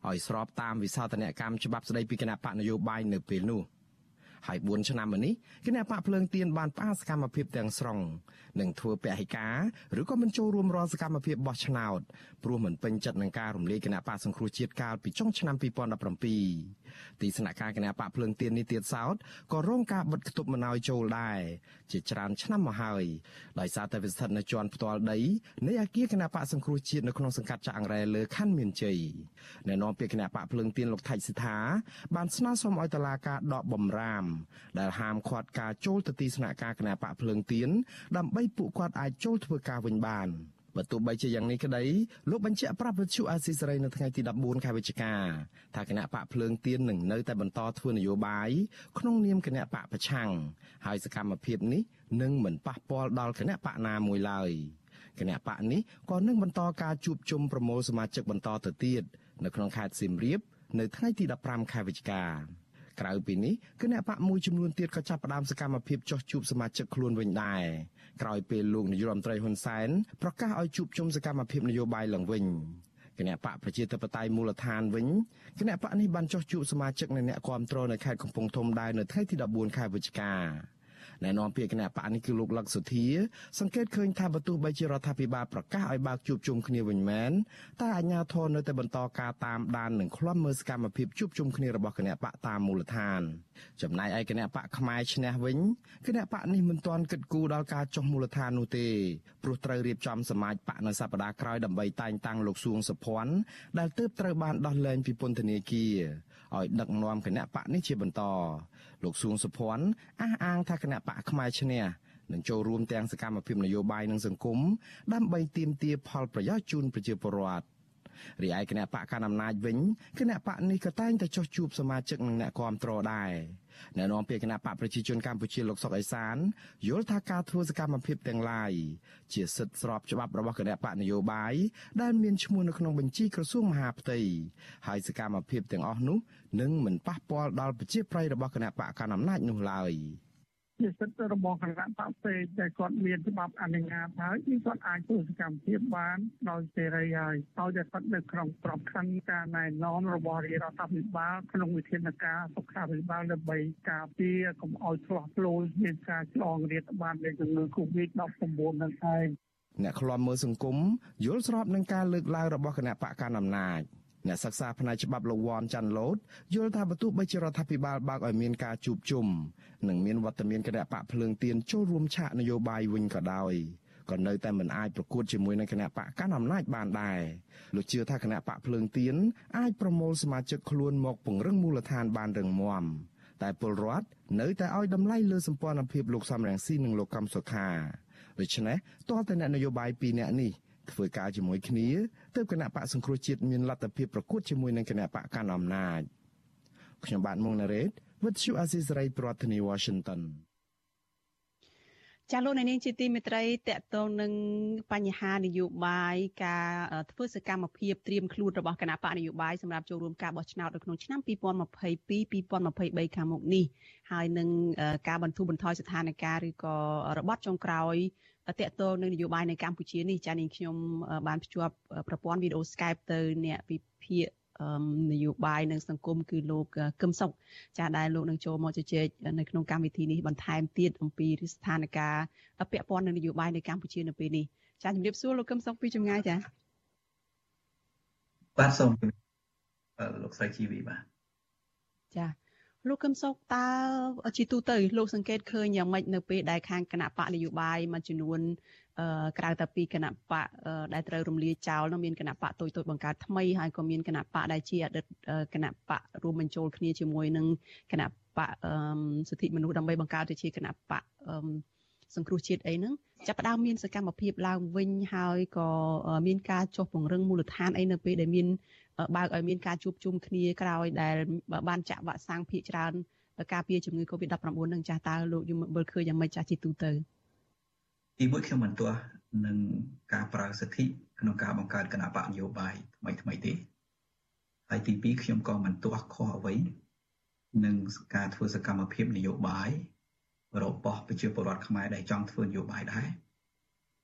Speaker 5: ឲ្យស្របតាមវិសោធនកម្មច្បាប់ស្តីពីគណៈបកនយោបាយនៅពេលនោះ។ ហើយ4ឆ្នាំមកនេះគណៈបកភ្លើងទៀនបានផ្អាកសកម្មភាពទាំងស្រុងនិងធ្វើពហិការឬក៏មិនចូលរួមរាល់សកម្មភាពបោះឆ្នោតព្រោះមិនពេញចិត្តនឹងការរំលាយគណៈបកសង្គ្រោះជាតិកាលពីចុងឆ្នាំ2017ទីស្នាក់ការគណៈបកភ្លើងទៀននេះទៀតសោតក៏រងការបិទគប់មិនឲ្យចូលដែរជាច្រើនឆ្នាំមកហើយដោយសារតែវាស្ថិតនៅជាន់ផ្ទាល់ដីនៃអគារគណៈបកសង្គ្រោះជាតិនៅក្នុងសង្កាត់ចាក់អង្រែលើខណ្ឌមានជ័យអ្នកនាំពាក្យគណៈបកភ្លើងទៀនលោកថៃសិដ្ឋាបានស្នើសុំឲ្យតុលាការដកបំរាមដែលហាមឃាត់ការចូលទៅទីស្នាក់ការគណៈបកភ្លើងទៀនដើម្បីពួកគាត់អាចចូលធ្វើការវិញបានបើទោះបីជាយ៉ាងនេះក្តីលោកបញ្ជាក់ប្រាប់វិទ្យុអាស៊ីសេរីនៅថ្ងៃទី14ខែវិច្ឆិកាថាគណៈបកភ្លើងទៀននឹងនៅតែបន្តធ្វើនយោបាយក្នុងនាមគណៈបកប្រឆាំងហើយសកម្មភាពនេះនឹងមិនប៉ះពាល់ដល់គណៈបកណាមួយឡើយគណៈបកនេះក៏នឹងបន្តការជួបជុំប្រមូលសមាជិកបន្តទៅទៀតនៅក្នុងខេត្តសៀមរាបនៅថ្ងៃទី15ខែវិច្ឆិកា ក្រៅពីនេះគណៈបកមួយចំនួនទៀតក៏ចាប់ផ្ដើមសកម្មភាពចោះជួបសមាជិកខ្លួនវិញដែរក្រោយពេលលោកនាយរដ្ឋមន្ត្រីហ៊ុនសែនប្រកាសឲ្យជួបជុំសកម្មភាពនយោបាយឡើងវិញគណៈបកប្រជាធិបតេយ្យមូលដ្ឋានវិញគណៈបកនេះបានចោះជួបសមាជិកនៃអ្នកគាំទ្រនៅខេត្តកំពង់ធំដែរនៅថ្ងៃទី14ខែវិច្ឆិកា ណែនាំពាក្យគណៈបកនេះគឺលោកលក្ខសុធាសង្កេតឃើញថាបើទោះបីជារដ្ឋាភិបាលប្រកាសឲ្យបើកជួបជុំគ្នាវិញមែនតែអាជ្ញាធរនៅតែបន្តការតាមដាននិងឃ្លាំមើលសកម្មភាពជួបជុំគ្នារបស់គណៈបកតាមមូលដ្ឋានចំណែកឯគណៈបកខ្មែរឈ្នះវិញគណៈបកនេះមិនទាន់គិតគូរដល់ការចុះមូលដ្ឋាននោះទេព្រោះត្រូវរៀបចំសមាជបកនៅសប្តាហ៍ក្រោយដើម្បីតែងតាំងលោកសួងសុភ័ណ្ឌដែលទើបត្រូវបានដោះលែងពីពន្ធនាគារ ឲ្យដឹកនាំគណៈបកនេះជាបន្តលោកសួងសុភ័ណ្ឌអះអាងថាគណៈបកខ្មែរឈ្នះនឹងចូលរួមទាំងសកម្មភាពនយោបាយនិងសង្គមដើម្បីទាមទារផលប្រយោជន៍ជូនប្រជាពលរដ្ឋ រីឯគណៈបកកណ្ដាលអំណាចវិញគណៈបកនេះក៏តែងតែចុះជួបសមាជិកនិងអ្នកគាំទ្រដែរអ្នកនាំពាក្យគណៈបកប្រជាជនកម្ពុជាលោកសុកអេសានយល់ថាការធ្វើសកម្មភាពទាំងឡាយជាសិទ្ធិស្របច្បាប់របស់គណៈបកនយោបាយដែលមានឈ្មោះនៅក្នុងបញ្ជីក្រសួងមហាផ្ទៃហើយសកម្មភាពទាំងអស់នោះនឹងមិនប៉ះពាល់ដល់ប្រជាប្រិយរបស់គណៈបកកណ្ដាលអំណាចនោះឡើយ។
Speaker 6: ជាសិទ្ធិរបស់គណៈបកផ្សេងដែលគាត់មានច្បាប់អនុញ្ញាតហើយគឺគាត់អាចធ្វើសកម្មភាពបានដោយសេរីហើយហើយតែគាត់នៅក្នុងក្របខ័ណ្ឌការណែនាំរបស់រាជរដ្ឋាភិបាលក្នុងវិធានការសុខាភិបាលដើម្បីការពារកុំឲ្យឆ្លោះឆ្លូលមានការឆ្លងរាតត្បាតនៃជំងឺ Covid-19 នឹងឯង
Speaker 5: អ្នកខ្លាំមើលសង្គមយល់ស្របនឹងការលើកឡើងរបស់គណៈបកកណ្ដាលអំណាច អ្នកសិក្សាផ្នែកច្បាប់លោកវ៉ាន់ចាន់ឡូតយល់ថាបើទោះបីជារដ្ឋាភិបាលបើកឲ្យមានការជួបជុំនិងមានវត្តមានគណៈបកភ្លើងទៀនចូលរួមឆាកនយោបាយវិញក៏ដោយក៏នៅតែមិនអាចប្រកួតជាមួយនឹងគណៈបកកាន់អំណាចបានដែរលោកជឿថាគណៈបកភ្លើងទៀនអាចប្រមូលសមាជិកខ្លួនមកពង្រឹងមូលដ្ឋានបានរឹងមាំតែពលរដ្ឋនៅតែឲ្យតម្លៃលើសម្ព័ន្ធភាពលោកសំរងស៊ីនិងលោកកំសុខាដូច្នេះតើតើអ្នកនយោបាយពីរនាក់នេះ ធ្វើការជាមួយគ្នាទើបគណៈបកសង្គ្រោះជាតិមានលទ្ធភាពប្រកួតជាមួយនឹងគណៈបកកាន់អំណាចខ្ញុំបាទមុងណារ៉េត With you Aziz Ray ប្រធានាទី Washington
Speaker 1: ចាលោកនាងជាទីមេត្រីតកតងនឹងបញ្ហានយោបាយការធ្វើសកម្មភាពត្រៀមខ្លួនរបស់គណៈបកនយោបាយសម្រាប់ចូលរួមការបោះឆ្នោតនៅក្នុងឆ្នាំ2022 2023ខាងមុខនេះហើយនឹងការបន្ធូរបន្ថយស្ថានភាពឬក៏របបចុងក្រោយ តកតងនឹងនយោបាយនៅកម្ពុជានេះចានាងខ្ញុំបានភ្ជាប់ប្រព័ន្ធវីដេអូ Skype ទៅអ្នកវិភាគនយោបាយនិងសង្គមគឺលោកកឹមសុខចាដែលលោកនឹងចូលមកជជែកនៅក្នុងកម្មវិធីនេះបន្ថែមទៀតអំពីស្ថានភាពពាក់ព័ន្ធនឹងនយោបាយនៅកម្ពុជានៅពេលនេះចាជំរាបសួរលោកកឹមសុខពីចម្ងាយចា
Speaker 7: បាទសូមលោកស្រីជីវីបាទ
Speaker 1: ចា លោកកឹមសុខតើជាទូទៅលោកសង្កេតឃើញយ៉ាងម៉េចនៅពេលដែលខាងគណៈបកនយោបាយមួយចំនួនក្រៅតែពីគណៈបកដែលត្រូវរំលាយចោលនោះមានគណៈបកទុយទុយបង្កើតថ្មីហើយក៏មានគណៈបកដែលជាអតីតគណៈបករួមបញ្ចូលគ្នាជាមួយនឹងគណៈបកសិទ្ធិមនុស្សដើម្បីបង្កើតទៅជាគណៈបកសង្គ្រោះជាតិអីហ្នឹង ចាប់ផ្ដើមមានសកម្មភាពឡើងវិញហើយក៏មានការចុះពង្រឹងមូលដ្ឋានអីនៅពេលដែលមានបើកឲ្យមានការជួបជុំគ្នាក្រោយដែលបានចាក់វ៉ាក់សាំងភាគច្រើនការពារជំងឺ Covid-19 នឹងចាស់តើលោកយមមើលឃើញយ៉ាងម៉េចចាស់ជាទូទៅ
Speaker 7: ទីមួយខ្ញុំមិនទាស់នឹងការប្រើសិទ្ធិក្នុងការបង្កើតគណៈបកនយោបាយថ្មីថ្មីទេហើយទី2ខ្ញុំក៏មិនទាស់ខុសអ្វីនឹងការធ្វើសកម្មភាពនយោបាយ របស់ប្រជាពលរដ្ឋខ្មែរដែលចង់ធ្វើនយោបាយដែរ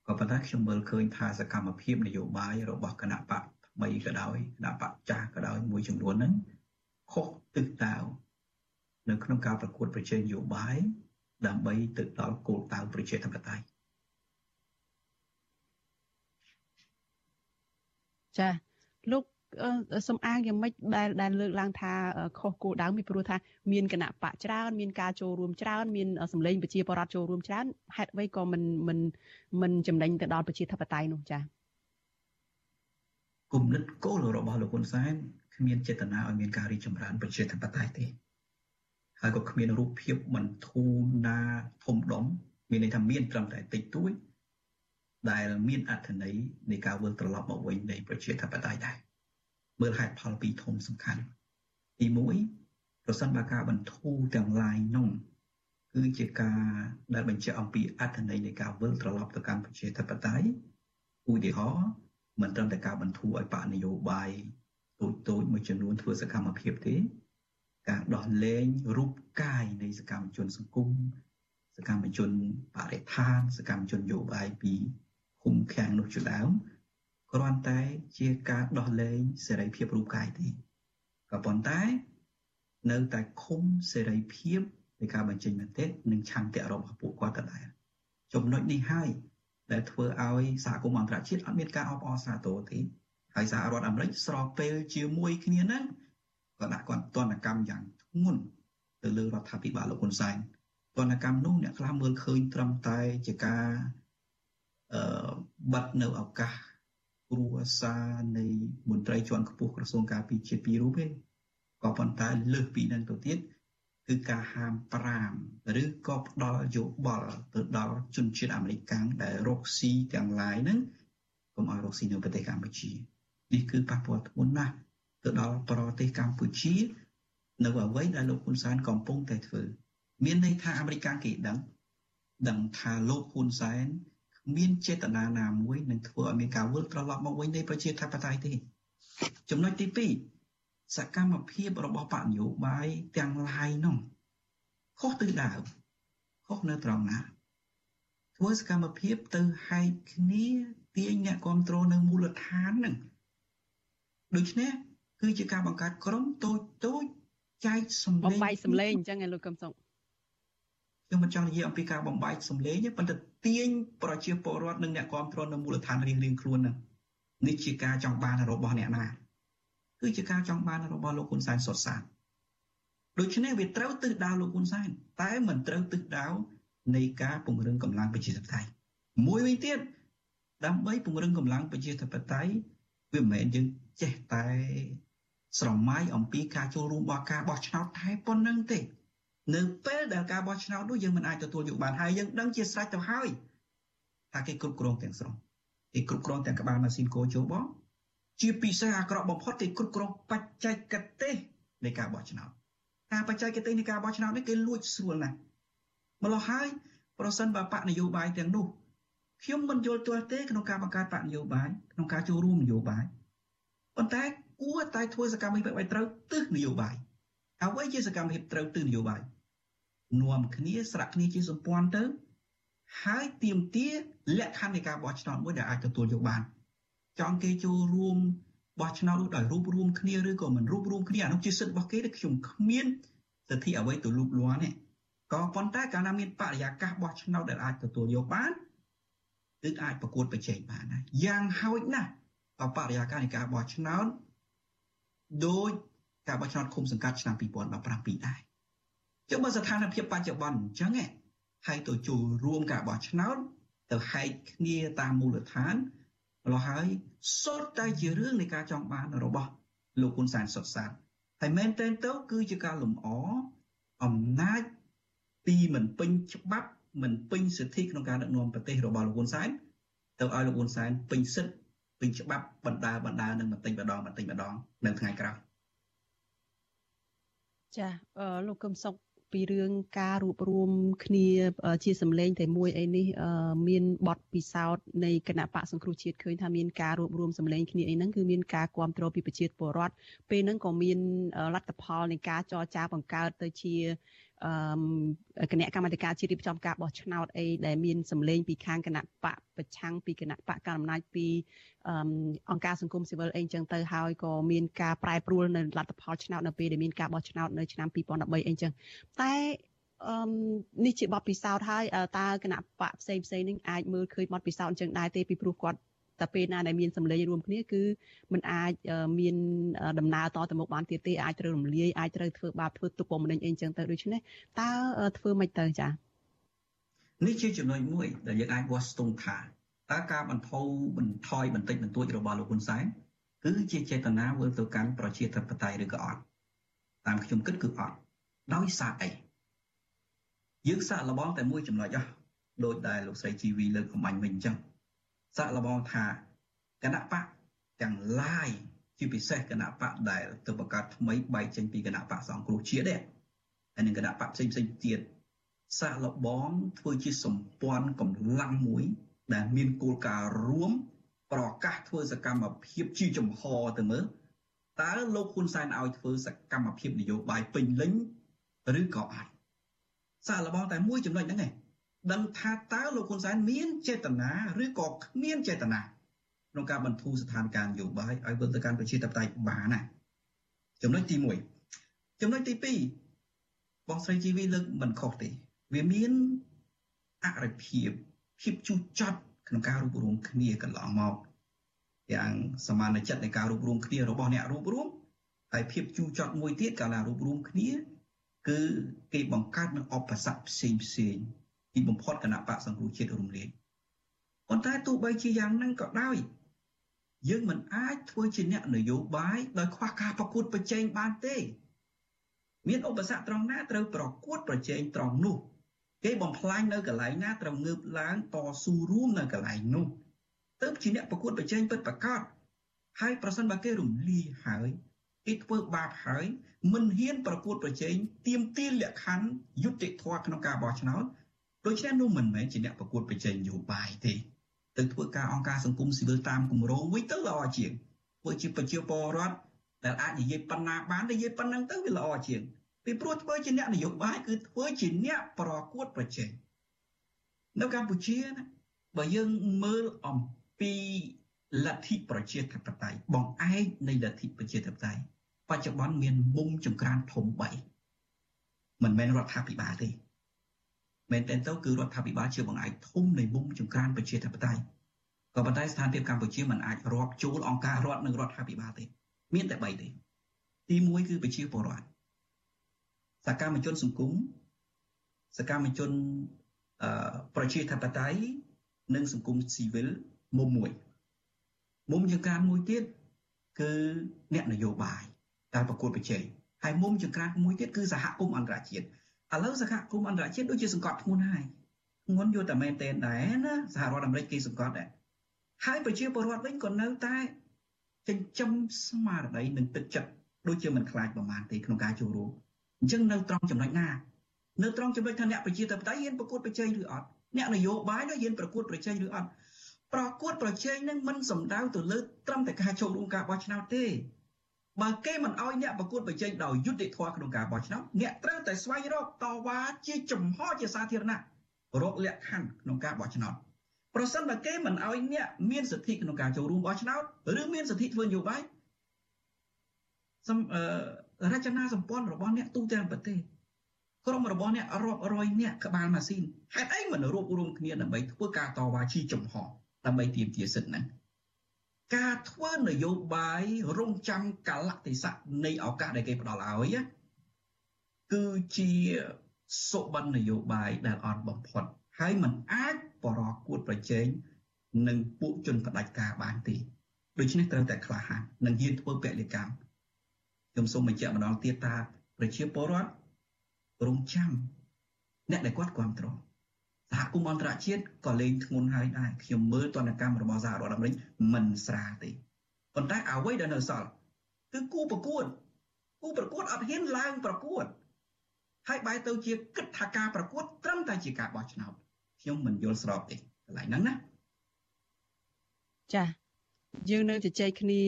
Speaker 7: ក៏ប៉ុន្តែខ្ញុំមើលឃើញថាសកម្មភាពនយោបាយរបស់គណៈបកថ្មីក៏ដោយគណៈបកចាស់ក៏ដោយមួយចំនួនហ្នឹងខុសទឹកតៅនៅក្នុងការប្រកួតប្រជែងនយោបាយដើម្បីទៅដល់គោលដៅប្រជាធិបតេយ្យ
Speaker 1: ចាលោក សំអាងយ៉ាងម៉េចដែលដែលលើកឡើងថាខុសគោលដៅពីព្រោះថាមានគណៈបកច្រើនមានការចូលរួមច្រើនមានសម្លេងប្រជាពលរដ្ឋចូលរួមច្រើនហេតុអ្វីក៏មិនមិនមិនចំណេញទៅដល់ប្រជាធិបតេយ្យនោះចា៎
Speaker 7: គំនិតគោលរបស់លោកហ៊ុនសែនគ្មានចេតនាឲ្យមានការរីកចម្រើនប្រជាធិបតេយ្យទេហើយក៏គ្មានរូបភាពបន្ធូរណាធំដុំមានន័យថាមានត្រឹមតែតិចតួចដែលមានអត្ថន័យនៃការវិលត្រឡប់មកវិញនៃប្រជាធិបតេយ្យដែរ មើលហេតុផលពីរធំសំខាន់ទី1ប្រសិនបើការបន្ធូរទាំងឡាយនោះគឺជាការដែលបញ្ជាក់អំពីអត្ថន័យនៃការវិលត្រឡប់ទៅកាន់ប្រជាធិបតេយ្យឧទាហរណ៍មិនត្រឹមតែការបន្ធូរឲ្យបកនយោបាយតូចតូចមួយចំនួនធ្វើសកម្មភាពទេ ការដោះលែងរូបកាយនៃសកម្មជនសង្គមសកម្មជនបរិស្ថានសកម្មជននយោបាយពីឃុំឃាំងនោះជាដើម គ្រាន់តែជាការដោះលែងសេរីភាពរូបកាយទេក៏ប៉ុន្តែ នៅតែឃុំសេរីភាពនៃការបញ្ចេញមតិនិងឆន្ទៈរបស់ពួកគាត់ដដែលចំណុចនេះហើយដែលធ្វើឲ្យសហគមន៍អន្តរជាតិអត់មានការអបអរសាទរទេហើយសហរដ្ឋអាមេរិកស្របពេលជាមួយគ្នាហ្នឹងក៏ដាក់គាត់ទណ្ឌកម្មយ៉ាងធ្ងន់ទៅលើរដ្ឋាភិបាលលោកហ៊ុនសែនទណ្ឌកម្មនោះអ្នកខ្លះមើលឃើញត្រឹមតែជាការអឺបិទនៅឱកាស គ្រួសារនៃមន្ត្រីជាន់ខ្ពស់ក្រសួងការពារជាតិពីររូបទេក៏ប៉ុន្តែលើសពីនឹងទៅទៀតគឺការហាម5ឬក៏ផ្ដល់យោបល់ទៅដល់ជនជាតិអាមេរិកកាំងដែលរកស៊ីទាំងឡាយហ្នឹងកុំឲ្យរកស៊ីនៅប្រទេសកម្ពុជានេះគឺប៉ះពាល់ធ្ងន់ណាស់ទៅដល់ប្រទេសកម្ពុជា នៅអ្វីដែលលោកហ៊ុនសែនកំពុងតែធ្វើ មានន័យថាអាមេរិកកាំងគេដឹងដឹងថាលោកហ៊ុនសែន មានចេតនាណាមួយនឹងធ្វើឲ្យមានការវិលត្រឡប់មកវិញនៃប្រជាធិបតេយ្យទេចំណុចទី2សកម្មភាពរបស់បកនយោបាយទាំងឡាយនោះខុសទិសដៅខុសនៅត្រង់ណាធ្វើសកម្មភាពទៅហែកគ្នាទាញអ្នកគ្រប់គ្រងនៅមូលដ្ឋានហ្នឹងដូច្នេះគឺជាការបង្កើតក្រុមតូចតូចចែកសម្លេង
Speaker 1: បំបាយសម្លេងអញ្ចឹងឯលោកកឹមសុខ
Speaker 7: ខ្ញុំមិនចង់និយាយអំពីការបំបាយសម្លេងទេប៉ុន្តែ ទាញប្រជាពលរដ្ឋនិងអ្នកគ្រប់គ្រងនៅមូលដ្ឋានរៀងៗខ្លួនហ្នឹងនេះជាការចង់បានរបស់អ្នកណាគឺជាការចង់បានរបស់លោកហ៊ុនសែនសុតសានដូច្នេះវាត្រូវទិសដៅលោកហ៊ុនសែនតែមិនត្រូវទិសដៅនៃការពង្រឹងកម្លាំងប្រជាធិបតេយ្យមួយវិញទៀតដើម្បីពង្រឹងកម្លាំងប្រជាធិបតេយ្យវាមិនមែនយើងចេះតែស្រមៃអំពីការចូលរួមរបស់ការបោះឆ្នោតតែប៉ុណ្្នឹងទេ នៅពេលដែលការបោះឆ្នោតនោះយើងមិនអាចទទួលយកបានហើយយើងដឹងជាស្រេចទៅហើយថាគេគ្រប់គ្រងទាំងស្រុងគេគ្រប់គ្រងទាំងក្បាលម៉ាស៊ីនកោជោបងជាពិសេសអាក្រក់បំផុតគេគ្រប់គ្រងបច្ចេកទេសនៃការបោះឆ្នោតការបច្ចេកទេសនៃការបោះឆ្នោតនេះគេលួចស្រួលណាស់ម្ល៉េះហើយប្រសិនបើបកនយោបាយទាំងនោះខ្ញុំមិនយល់ទាស់ទេក្នុងការបង្កើតបកនយោបាយក្នុងការចូលរួមនយោបាយប៉ុន្តែគួរតែធ្វើសកម្មភាពឲ្យត្រូវទិសនយោបាយ អ្វីជាសកម្មភាពត្រូវទិសនយោបាយនាំគ្នាស្រាក់គ្នាជាសម្ព័ន្ធទៅ ហើយទៀមទាលក្ខខណ្ឌនៃការបោះឆ្នោតមួយដែលអាចទទួលយកបានចង់គេចូលរួមបោះឆ្នោតដោយរួមរួមគ្នាឬក៏មិនរួមរួមគ្នាអានោះជាសិទ្ធិរបស់គេដែលខ្ញុំគ្មានសិទ្ធិអ្វីទៅលូបលាន់ទេក៏ប៉ុន្តែកាលណាមានបរិយាកាសបោះឆ្នោតដែលអាចទទួលយកបានគឺអាចប្រកួតប្រជែងបានដែរយ៉ាងហោចណាស់បរិយាកាសនៃការបោះឆ្នោតដោយ ការបោះឆ្នោតឃុំសង្កាត់ឆ្នាំ2017ដែរចុះបើស្ថានភាពបច្ចុប្បន្នអញ្ចឹងហើយទៅចូលរួមការបោះឆ្នោតទៅហែកគ្នាតាមមូលដ្ឋានម្ល៉េះហើយសុទ្ធតែជារឿងនៃការចង់បានរបស់លោកហ៊ុនសែនសុទ្ធសាធហើយមែនទែនទៅគឺជាការលំអអំណាចពីមិនពេញច្បាប់មិនពេញសិទ្ធិក្នុងការដឹកនាំប្រទេសរបស់លោកហ៊ុនសែនទៅឲ្យលោកហ៊ុនសែនពេញសិទ្ធិពេញច្បាប់បណ្ដាបណ្ដានឹងបន្តិចម្ដងបន្តិចម្ដងនៅថ្ងៃក្រោយ
Speaker 1: ចាលោកកឹមសុខពីរឿងការរួបរួមគ្នាជាសម្លេងតែមួយអីនេះមានបទពិសោធន៍នៃគណៈបកសង្គ្រោះជាតិឃើញថាមានការរួបរួមសម្លេងគ្នាអីហ្នឹងគឺមានការគ្រប់គ្រងពីប្រជាពលរដ្ឋពេលហ្នឹងក៏មានលទ្ធផលនៃការចរចាបង្កើតទៅជា គណៈកម្មាធិការជាតិរៀបចំការបោះឆ្នោតអីដែលមានសម្លេងពីខាងគណៈបកប្រឆាំងពីគណៈបកកណ្ដាលអំណាចពីអង្គការសង្គមស៊ីវិលអីចឹងទៅហើយក៏មានការប្រែប្រួលនៅលទ្ធផលឆ្នោតនៅពេលដែលមានការបោះឆ្នោតនៅឆ្នាំ2013អីចឹងតែអឺនេះជាបទពិសោធន៍ហើយតើគណៈបកផ្សេងផ្សេងនឹងអាចមើលឃើញបទពិសោធន៍អញ្ចឹងដែរទេពីព្រោះគាត់ តែពេលណាដែលមានសម្លេងរួមគ្នាគឺมันអាចមានដំណើរតទៅមុខបានទៀតទេអាចត្រូវរំលាយអាចត្រូវធ្វើបាបធ្វើទុកបុកម្នេញអីចឹងទៅដូច្នេះតើធ្វើមិនទៅចា៎
Speaker 7: នេះជាចំណុចមួយដែលយើងអាចវាស់ស្ទង់ថាតើការបន្ថយបន្ថយបន្តិចបន្តួចរបស់លោកហ៊ុនសែនគឺជាចេតនាវិលទៅកាន់ប្រជាធិបតេយ្យឬក៏អត់តាមខ្ញុំគិតគឺអត់ដោយសារអីយើងសាកល្បងតែមួយចំណុចអោះដោយដែលលោកស្រីជីវីលើកកំអាញ់វិញអញ្ចឹង សាកល្បងថាគណៈបកទាំងឡាយជាពិសេសគណៈបកដែលទៅបង្កើតថ្មីបែកចេញពីគណៈបកសង្គ្រោះជាតិទេហើយនឹងគណៈបកផ្សេងផ្សេងទៀតសាកល្បងធ្វើជាសម្ព័ន្ធកម្លាំងមួយ ដែលមានគោលការណ៍រួម ប្រកាសធ្វើសកម្មភាពជាចំហទៅមើលតើលោកហ៊ុនសែនឲ្យធ្វើសកម្មភាពនយោបាយពេញលេញឬក៏អត់សាកល្បងតែមួយចំណុចហ្នឹងឯង ដឹងថាតើលោកហ៊ុនសែនមានចេតនាឬក៏គ្មានចេតនាក្នុងការបន្ធូរស្ថានភាពនយោបាយឲ្យវិលទៅកាន់ប្រជាធិបតេយ្យបានណាចំណុចទី1ចំណុចទី2បងស្រីជីវីលើកមិនខុសទេ វាមានអរិភាពភាពជូរចត់ក្នុងការរួបរวมគ្នាកន្លងមកយ៉ាងសមានចិត្តនៃការរួបរวมគ្នារបស់អ្នករួបរวมហើយភាពជូរចត់មួយទៀតកាលណារួបរวมគ្នា គឺគេបង្កើតនៅអបស័កផ្សេងផ្សេង ទីបំផុតគណៈបកសង្គ្រោះជាតិរំលាយប៉ុន្តែទោះបីជាយ៉ាងហ្នឹងក៏ដោយយើងមិនអាចធ្វើជាអ្នកនយោបាយដោយខ្វះការប្រកួតប្រជែងបានទេ មានឧបសគ្គត្រង់ណាត្រូវប្រកួតប្រជែងត្រង់នោះ គេបំផ្លាញនៅកន្លែងណាត្រូវងើបឡើងតស៊ូរួមនៅកន្លែងនោះទើបជាអ្នកប្រកួតប្រជែងពិតប្រាកដហើយប្រសិនបើគេរំលាយហើយគេធ្វើបាបហើយមិនហ៊ានប្រកួតប្រជែងទៀមទានលក្ខខណ្ឌយុត្តិធម៌ក្នុងការបោះឆ្នោត ដូច្នេះនោះមិនមែនជាអ្នកប្រកួតប្រជែងនយោបាយទេទៅធ្វើការអង្គការសង្គមស៊ីវិលតាមគម្រោងវិញទៅល្អជាងធ្វើជាប្រជាពលរដ្ឋដែលអាចនិយាយប៉ុណ្ណាបាននិយាយប៉ុណ្ណឹងទៅវាល្អជាងពីព្រោះធ្វើជាអ្នកនយោបាយគឺធ្វើជាអ្នកប្រកួតប្រជែងនៅកម្ពុជាណាបើយើងមើលអំពីលទ្ធិប្រជាធិបតេយ្យបងឯកនៃលទ្ធិប្រជាធិបតេយ្យបច្ចុប្បន្នមានមុំចង្ក្រានធំ3មិនមែនរដ្ឋាភិបាលទេ មែនទែនទៅគឺរដ្ឋាភិបាលជាបង្អែកធំនៃមុំចង្ក្រានប្រជាធិបតេយ្យក៏ប៉ុន្តែស្ថានភាពកម្ពុជាមិនអាចរាប់ចូលអង្គការរដ្ឋនិងរដ្ឋាភិបាលទេ មានតែ3ទេទី1គឺប្រជាពលរដ្ឋសកម្មជនសង្គមសកម្មជនអឺប្រជាធិបតេយ្យនិងសង្គមស៊ីវិលមុំមួយមុំចង្ក្រានមួយទៀតគឺអ្នកនយោបាយដែលប្រកួតប្រជែងហើយមុំចង្ក្រានមួយទៀតគឺសហគមន៍អន្តរជាតិ ឥឡូវសហគមន៍អន្តរជាតិដូចជាសង្កត់ធ្ងន់ហើយធ្ងន់យកតែមែនតែនដែរណាសហរដ្ឋអាមេរិកគេសង្កត់ដែរហើយប្រជាពលរដ្ឋវិញក៏នៅតែចិញ្ចឹមស្មារតីនិងទឹកចិត្តដូចជាមិនខ្លាចប្រមាណទេក្នុងការចូលរួមអញ្ចឹងនៅត្រង់ចំណុចណានៅត្រង់ចំណុចថាអ្នកប្រជាធិបតេយ្យហ៊ានប្រកួតប្រជែងឬអត់អ្នកនយោបាយនោះហ៊ានប្រកួតប្រជែងឬអត់ប្រកួតប្រជែងនឹងមិនសំដៅទៅលើត្រឹមតែការចូលរួមការបោះឆ្នោតទេ បើគេមិនអោយអ្នកប្រកួតប្រជែងដោយយុត្តិធម៌ក្នុងការបោះឆ្នោតអ្នកត្រូវតែស្វែងរកតវ៉ាជាចំហជាសាធារណៈរកលក្ខខណ្ឌក្នុងការបោះឆ្នោតប្រសិនបើគេមិនអោយអ្នកមានសិទ្ធិក្នុងការចូលរួមបោះឆ្នោតឬមានសិទ្ធិធ្វើនយោបាយសំរចនាសម្ព័ន្ធរបស់អ្នកទូទាំងប្រទេសក្រុមរបស់អ្នករាប់រយអ្នកក្បាលម៉ាស៊ីនហេតុអីមិនរួបរวมគ្នាដើម្បីធ្វើការតវ៉ាជាចំហដើម្បីទាមទារសិទ្ធិហ្នឹង ការធ្វើនយោបាយរងចាំកលៈទេសៈនៃឱកាសដែលគេផ្ដល់ឲ្យគឺជាសុបិននយោបាយដែលអត់បំផុតហើយมันអាចបរោះគួតប្រជែងនឹងពួកជនផ្ដាច់ការបានទេដូច្នេះត្រូវតែក្លាហាននិងហ៊ានធ្វើពលកម្មខ្ញុំសូមបញ្ជាក់ម្ដងទៀតថាប្រជាពលរដ្ឋរងចាំអ្នកដែលគាត់គ្រប់គ្រង សហគមន៍អន្តរជាតិក៏លេងធ្ងន់ហើយដែរខ្ញុំមើលទណ្ឌកម្មរបស់សហរដ្ឋអាមេរិកមិនស្រាលទេប៉ុន្តែអ្វីដែលនៅសល់គឺគូប្រកួតគូប្រកួតអត់ហ៊ានឡើងប្រកួតហើយបែរទៅជាគិតថាការប្រកួតត្រឹមតែជាការបោះឆ្នោតខ្ញុំមិនយល់ស្របទេកន្លែងហ្នឹងណា
Speaker 1: ចា យើងនៅជជែកគ្នា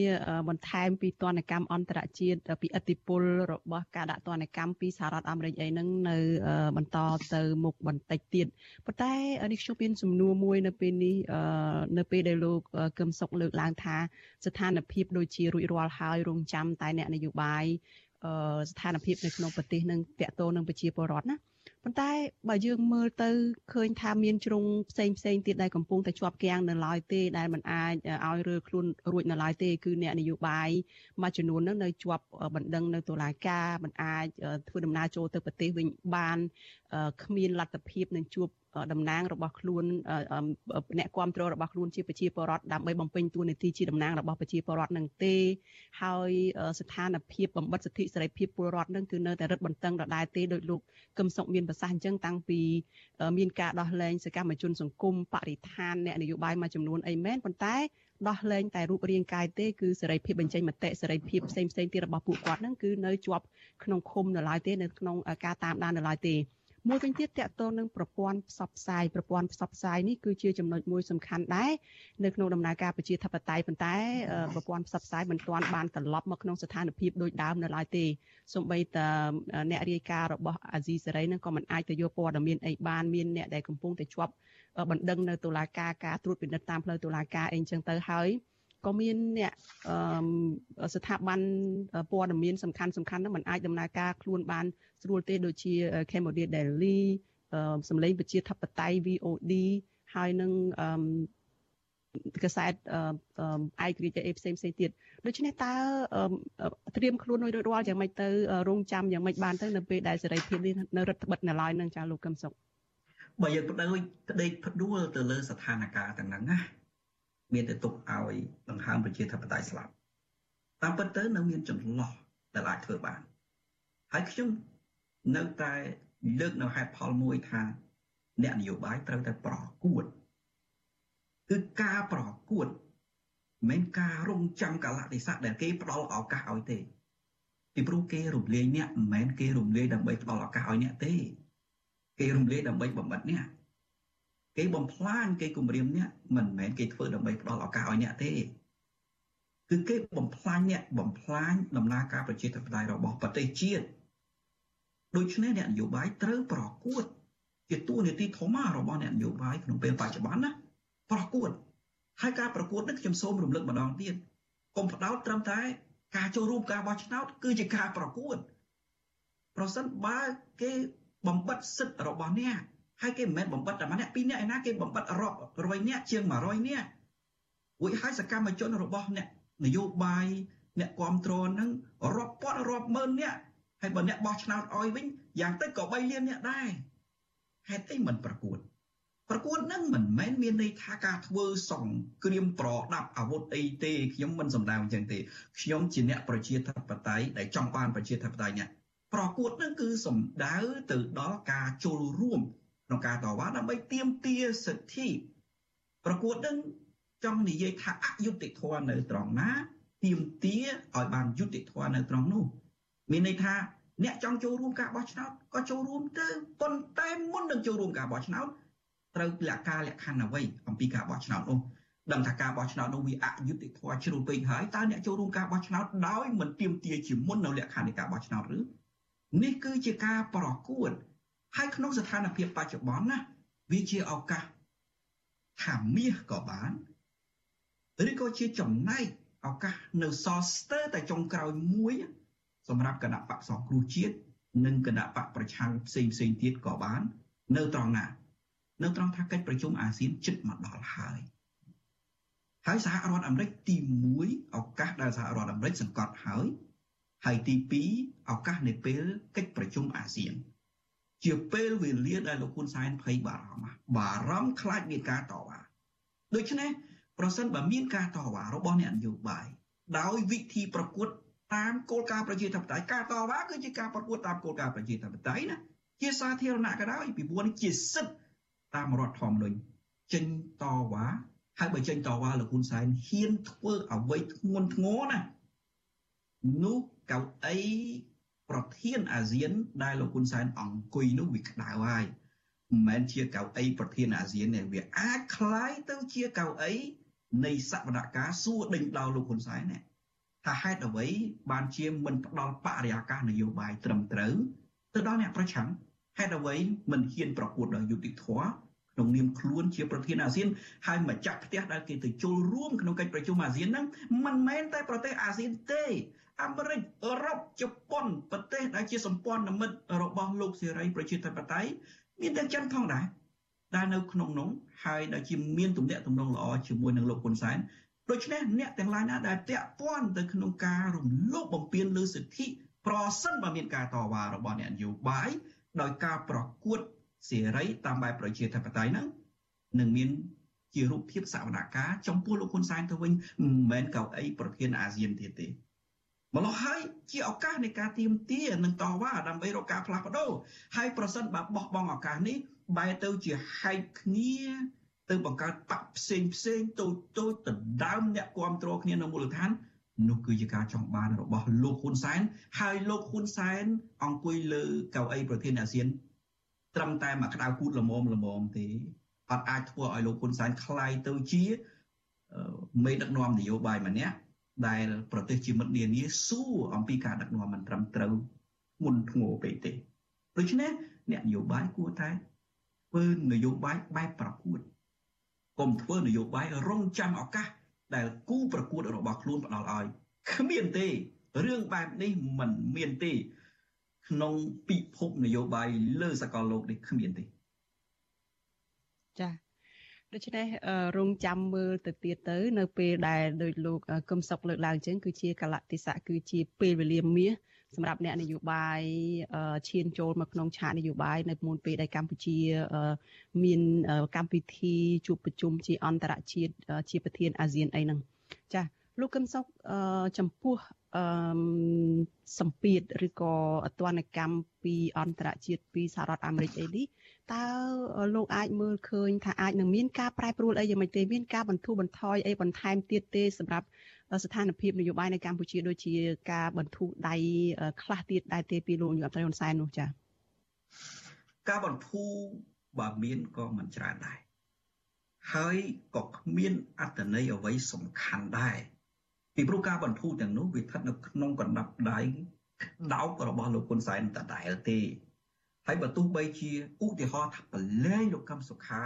Speaker 1: បន្ថែមពីទណ្ឌកម្មអន្តរជាតិពីឥទ្ធិពលរបស់ការដាក់ទណ្ឌកម្មពីសហរដ្ឋអាមេរិកអីហ្នឹងនៅបន្តទៅមុខបន្តិចទៀតប៉ុន្តែនេះខ្ញុំមានសំណួរមួយនៅពេលនេះនៅពេលដែលលោកកឹមសុខលើកឡើងថាស្ថានភាពដូចជារួចរាល់ហើយរងចាំតែអ្នកនយោបាយស្ថានភាពនៅក្នុងប្រទេសនឹងតកតទៅនឹងប្រជាពលរដ្ឋណា ប៉ុន្តែបើយើងមើលទៅឃើញថាមានជ្រុងផ្សេងផ្សេងទៀតដែលកំពុងតែជាប់គាំងនៅឡើយទេដែលมันអាចឲ្យរើខ្លួនរួចនៅឡើយទេគឺអ្នកនយោបាយមួយចំនួននឹងនៅជាប់បណ្ដឹងនៅតុលាការมันអាចធ្វើដំណើរចូលទៅប្រទេសវិញបានគ្មានលទ្ធភាពនឹងជួប តំណាងរបស់ខ្លួនអ្នកគ្រប់គ្រងរបស់ខ្លួនជាប្រជាពលរដ្ឋដើម្បីបំពេញតួនាទីជាតំណាងរបស់ប្រជាពលរដ្ឋនឹងទេហើយស្ថានភាពបំបិតសិទ្ធិសេរីភាពពលរដ្ឋនឹងគឺនៅតែរឹតបន្តឹងដដែលទេដោយលោកកឹមសុខមានប្រសាសន៍អញ្ចឹងតាំងពីមានការដោះលែងសកម្មជនសង្គមបរិស្ថានអ្នកនយោបាយមួយចំនួនអីមែនប៉ុន្តែដោះលែងតែរូបរាងកាយទេគឺសេរីភាពបញ្ចេញមតិសេរីភាពផ្សេងផ្សេងទៀតរបស់ពួកគាត់ហ្នឹងគឺនៅជាប់ក្នុងឃុំនៅឡើយទេនៅក្នុងការតាមដាននៅឡើយទេ មួយវិញទៀតតកតទៅនឹងប្រព័ន្ធផ្សព្វផ្សាយប្រព័ន្ធផ្សព្វផ្សាយនេះគឺជាចំណុចមួយសំខាន់ដែរនៅក្នុងដំណើរការប្រជាធិបតេយ្យប៉ុន្តែប្រព័ន្ធផ្សព្វផ្សាយមិនទាន់បានត្រឡប់មកក្នុងស្ថានភាពដូចដើមនៅឡើយទេសូម្បីតែអ្នករាយការណ៍របស់អាស៊ីសេរីនឹងក៏មិនអាចទៅយកព័ត៌មានអីបានមានអ្នកដែលកំពុងតែជាប់បណ្ដឹងនៅតុលាការការត្រួតពិនិត្យតាមផ្លូវតុលាការអីចឹងទៅហើយ ក៏មានអ្នកស្ថាប័នព័ត៌មានសំខាន់សំខាន់ហ្នឹងมันអាចដំណើរការខ្លួនបានស្រួលទេដូចជា Cambodia Daily សម្លេងប្រជាធិបតេយ្យ VOD ហើយនឹងកសែតឯករាជ្យអីផ្សេងផ្សេងទៀតដូច្នេះតើត្រៀមខ្លួនរួចរាល់យ៉ាងម៉េចទៅរងចាំយ៉ាងម៉េចបានទៅនៅពេលដែលសេរីភាពនេះនៅរដ្ឋបិទនៅឡើយនឹងចាលោកកឹមសុខ
Speaker 7: បើយើងបដិផ្ដេកផ្ដួលទៅលើស្ថានភាពទាំងហ្នឹងណា មានតែទុកឲ្យដង្ហើមប្រជាធិបតេយ្យស្លាប់តាមពិតទៅនៅមានចន្លោះដែលអាចធ្វើបានហើយខ្ញុំនៅតែលើកនៅហេតុផលមួយថា អ្នកនយោបាយត្រូវតែប្រកួតគឺការប្រកួតមិនការរងចាំកលៈទេសៈដែលគេផ្ដល់ឱកាសឲ្យទេពីព្រោះគេរំលាយអ្នកមិនមែនគេរំលាយដើម្បីផ្ដល់ឱកាសឲ្យអ្នកទេ គេរំលាយដើម្បីបំបត្តិអ្នក គេបំផ្លាញគេគំរាមអ្នកមិនមែនគេធ្វើដើម្បីផ្ដល់ឱកាសឲ្យអ្នកទេគឺគេបំផ្លាញអ្នកបំផ្លាញដំណើរការប្រជាធិបតេយ្យរបស់ប្រទេសជាតិដូច្នេះអ្នកនយោបាយត្រូវប្រកួត ជាតួនាទីធំរបស់អ្នកនយោបាយក្នុងពេលបច្ចុប្បន្នណាប្រកួតហើយការប្រកួតនេះខ្ញុំសូមរំលឹកម្ដងទៀតកុំផ្ដោតត្រឹមតែ ការចូលរួមការបោះឆ្នោតគឺជាការប្រកួតប្រសិនបើគេបំបិតសិទ្ធិរបស់អ្នក ហើយគេមិនមែនបំបិតតែម្នាក់ពីរនាក់ឯណាគេបំបិតរាប់រយនាក់ជាង100នាក់រួចហើយសកម្មជនរបស់អ្នកនយោបាយអ្នកគ្រប់គ្រងហ្នឹងរាប់ពាន់រាប់ម៉ឺននាក់ហើយបើអ្នកបោះឆ្នោតឲ្យវិញយ៉ាងតិចក៏3លានអ្នកដែរហេតុអីមិនប្រកួតប្រកួតហ្នឹងមិនមែនមានន័យថាការធ្វើសង្គ្រាមប្រដាប់អាវុធអីទេខ្ញុំមិនសម្ដៅអញ្ចឹងទេខ្ញុំជាអ្នកប្រជាធិបតេយ្យដែលចង់បានប្រជាធិបតេយ្យនេះប្រកួតហ្នឹងគឺសំដៅទៅដល់ការចូលរួម ក្នុងការតវ៉ាដើម្បីទាមទារសិទ្ធិប្រកួតនឹងចង់និយាយថាអយុត្តិធម៌នៅត្រង់ណាទាមទារឲ្យបានយុត្តិធម៌នៅត្រង់នោះមានន័យថាអ្នកចង់ចូលរួមការបោះឆ្នោតក៏ចូលរួមទៅប៉ុន្តែមុននឹងចូលរួមការបោះឆ្នោតត្រូវលក្ខការលក្ខខណ្ឌអ្វីអំពីការបោះឆ្នោតនោះដឹងថាការបោះឆ្នោតនោះវាអយុត្តិធម៌ជ្រុលពេកហើយតើអ្នកចូលរួមការបោះឆ្នោតដោយមិនទៀមទាជាមុននៅលក្ខខណ្ឌនៃការបោះឆ្នោតឬនេះគឺជាការប្រកួត ហើយក្នុងស្ថានភាពបច្ចុប្បន្នណាវាជាឱកាសថាមាសក៏បានឬក៏ជាចំណែកឱកាសនៅសល់ស្ទើរតែចុងក្រោយមួយ សម្រាប់គណៈបកសង្គ្រោះជាតិនិងគណៈបកប្រឆាំងផ្សេងផ្សេងទៀតក៏បាន នៅត្រង់ណានៅត្រង់ថាកិច្ចប្រជុំអាស៊ានជិតមកដល់ហើយហើយសហរដ្ឋអាមេរិកទី1ឱកាសដែលសហរដ្ឋអាមេរិកសង្កត់ហើយហើយទី2ឱកាសនៃពេលកិច្ចប្រជុំអាស៊ាន ជាពេលវេលាដែលលោកហ៊ុនសែនភ័យបារម្ភបារម្ភខ្លាចមានការតវ៉ាដូច្នេះប្រសិនបើមានការតវ៉ារបស់អ្នកនយោបាយដោយវិធីប្រកួតតាមគោលការណ៍ប្រជាធិបតេយ្យការតវ៉ាគឺជាការប្រកួតតាមគោលការណ៍ប្រជាធិបតេយ្យណាជាសាធារណៈក៏ដោយពីព្រោះនេះជាសិទ្ធិតាមរដ្ឋធម្មនុញ្ញចេញតវ៉ាហើយបើចេញតវ៉ាលោកហ៊ុនសែនហ៊ានធ្វើអ្វីធ្ងន់ធ្ងរណានោះកៅអី ប្រធានអាស៊ានដែលលោកហ៊ុនសែនអង្គុយនោះវាក្តៅហើយមិនមែនជាកៅអីប្រធានអាស៊ានទេវាអាចคล้ายទៅជាកៅអីនៃសវនកម្មសួរដេញដោលលោកហ៊ុនសែនណាថាហេតុអ្វីបានជាមិនផ្ដល់បរិយាកាសនយោបាយត្រឹមត្រូវទៅដល់អ្នកប្រឆាំងហេតុអ្វីមិនហ៊ានប្រកួតដោយយុត្តិធម៌ក្នុងនាមខ្លួនជាប្រធានអាស៊ានហើយម្ចាស់ផ្ទះដែលគេទៅចូលរួមក្នុងកិច្ចប្រជុំអាស៊ានហ្នឹងមិនមែនតែប្រទេសអាស៊ានទេ អាមេរិកអឺរ៉ុបជប៉ុនប្រទេសដែលជាសម្ព័ន្ធមិត្តរបស់លោកសេរីប្រជាធិបតេយ្យមានទាំងចិនផងដែរដែលនៅក្នុងនោះហើយដែលជាមានទំនាក់ទំនងល្អជាមួយនឹងលោកហ៊ុនសែនដូច្នេះអ្នកទាំងឡាយណាដែលតាក់ព័ន្ធទៅក្នុងការរំលោភបំពានលើសិទ្ធិប្រសិនបើមានការតវ៉ារបស់អ្នកនយោបាយដោយការប្រកួតសេរីតាមបែបប្រជាធិបតេយ្យហ្នឹងនឹងមានជារូបភាពសវនកម្មចំពោះលោកហ៊ុនសែនទៅវិញមិនមែនកៅអីប្រធានអាស៊ានទៀតទេ ម្ល៉េះហើយជាឱកាសនៃការទៀមទានិងតវ៉ាដើម្បីរកការផ្លាស់ប្ដូរហើយប្រសិនបើបោះបង់ឱកាសនេះបែរទៅជាហែកគ្នាទៅបង្កើតបកផ្សេងផ្សេងតូចតូចដណ្ដើមអ្នកគ្រប់គ្រងគ្នានៅមូលដ្ឋាននោះគឺជាការចង់បានរបស់លោកហ៊ុនសែនហើយលោកហ៊ុនសែនអង្គុយលើកៅអីប្រធានអាស៊ានត្រឹមតែមកក្តៅគូតល្មមល្មមទេអត់អាចធ្វើឲ្យលោកហ៊ុនសែនคล้ายទៅជាមេដឹកនាំនយោបាយម្នាក់ ដែលប្រទេសជាមិត្តនានាសួរអំពីការដឹកនាំមិនត្រឹមត្រូវមុនធ្ងរពេកទេដូច្នេះអ្នកនយោបាយគួរតែធ្វើនយោបាយបែបប្រកួតកុំធ្វើនយោបាយរងចាំឱកាសដែលគូប្រកួតរបស់ខ្លួនផ្ដល់ឲ្យគ្មានទេរឿងបែបនេះមិនមានទេ ក្នុងពិភពនយោបាយលើសកលលោកនេះគ្មានទេ
Speaker 1: ចា ដូច្នេះរងចាំមើលទៅទៀតទៅ នៅពេលដែលដោយលោកកឹមសុខលើកឡើងអញ្ចឹងគឺជាកលតិសៈគឺជាពេលវេលាមាសសម្រាប់អ្នកនយោបាយឈានចូលមកក្នុងឆាកនយោបាយនៅមុនពេលដែលកម្ពុជាមានកម្មវិធីជួបប្រជុំជាអន្តរជាតិជាប្រធានអាស៊ានអីហ្នឹងចាលោកកឹមសុខចំពោះអឺសម្ពាធឬក៏អតនកម្មពីអន្តរជាតិពីសហរដ្ឋអាមេរិកអីនេះ តើលោកអាចមើលឃើញថាអាចនឹងមានការប្រែប្រួលអីយ៉ាងម៉េចទេមានការបន្ធូរបន្ថយអីបន្ថែមទៀតទេសម្រាប់ស្ថានភាពនយោបាយនៅកម្ពុជាដូចជាការបន្ធូរដៃខ្លះទៀតដែរទេពីលោកនាយករដ្ឋមន្ត្រីហ៊ុនសែននោះចា៎
Speaker 7: ការបន្ធូរបើមានក៏មិនច្រើនដែរហើយក៏គ្មានអត្តន័យអ្វីសំខាន់ដែរពីព្រោះការបន្ធូរទាំងនោះវាស្ថិតនៅក្នុងកណ្ដាប់ដៃដោករបស់លោកហ៊ុនសែនតដែលទេ ហើយបើទោះបីជាឧទាហរណ៍ថាប្រឡែងលោកកឹមសុខា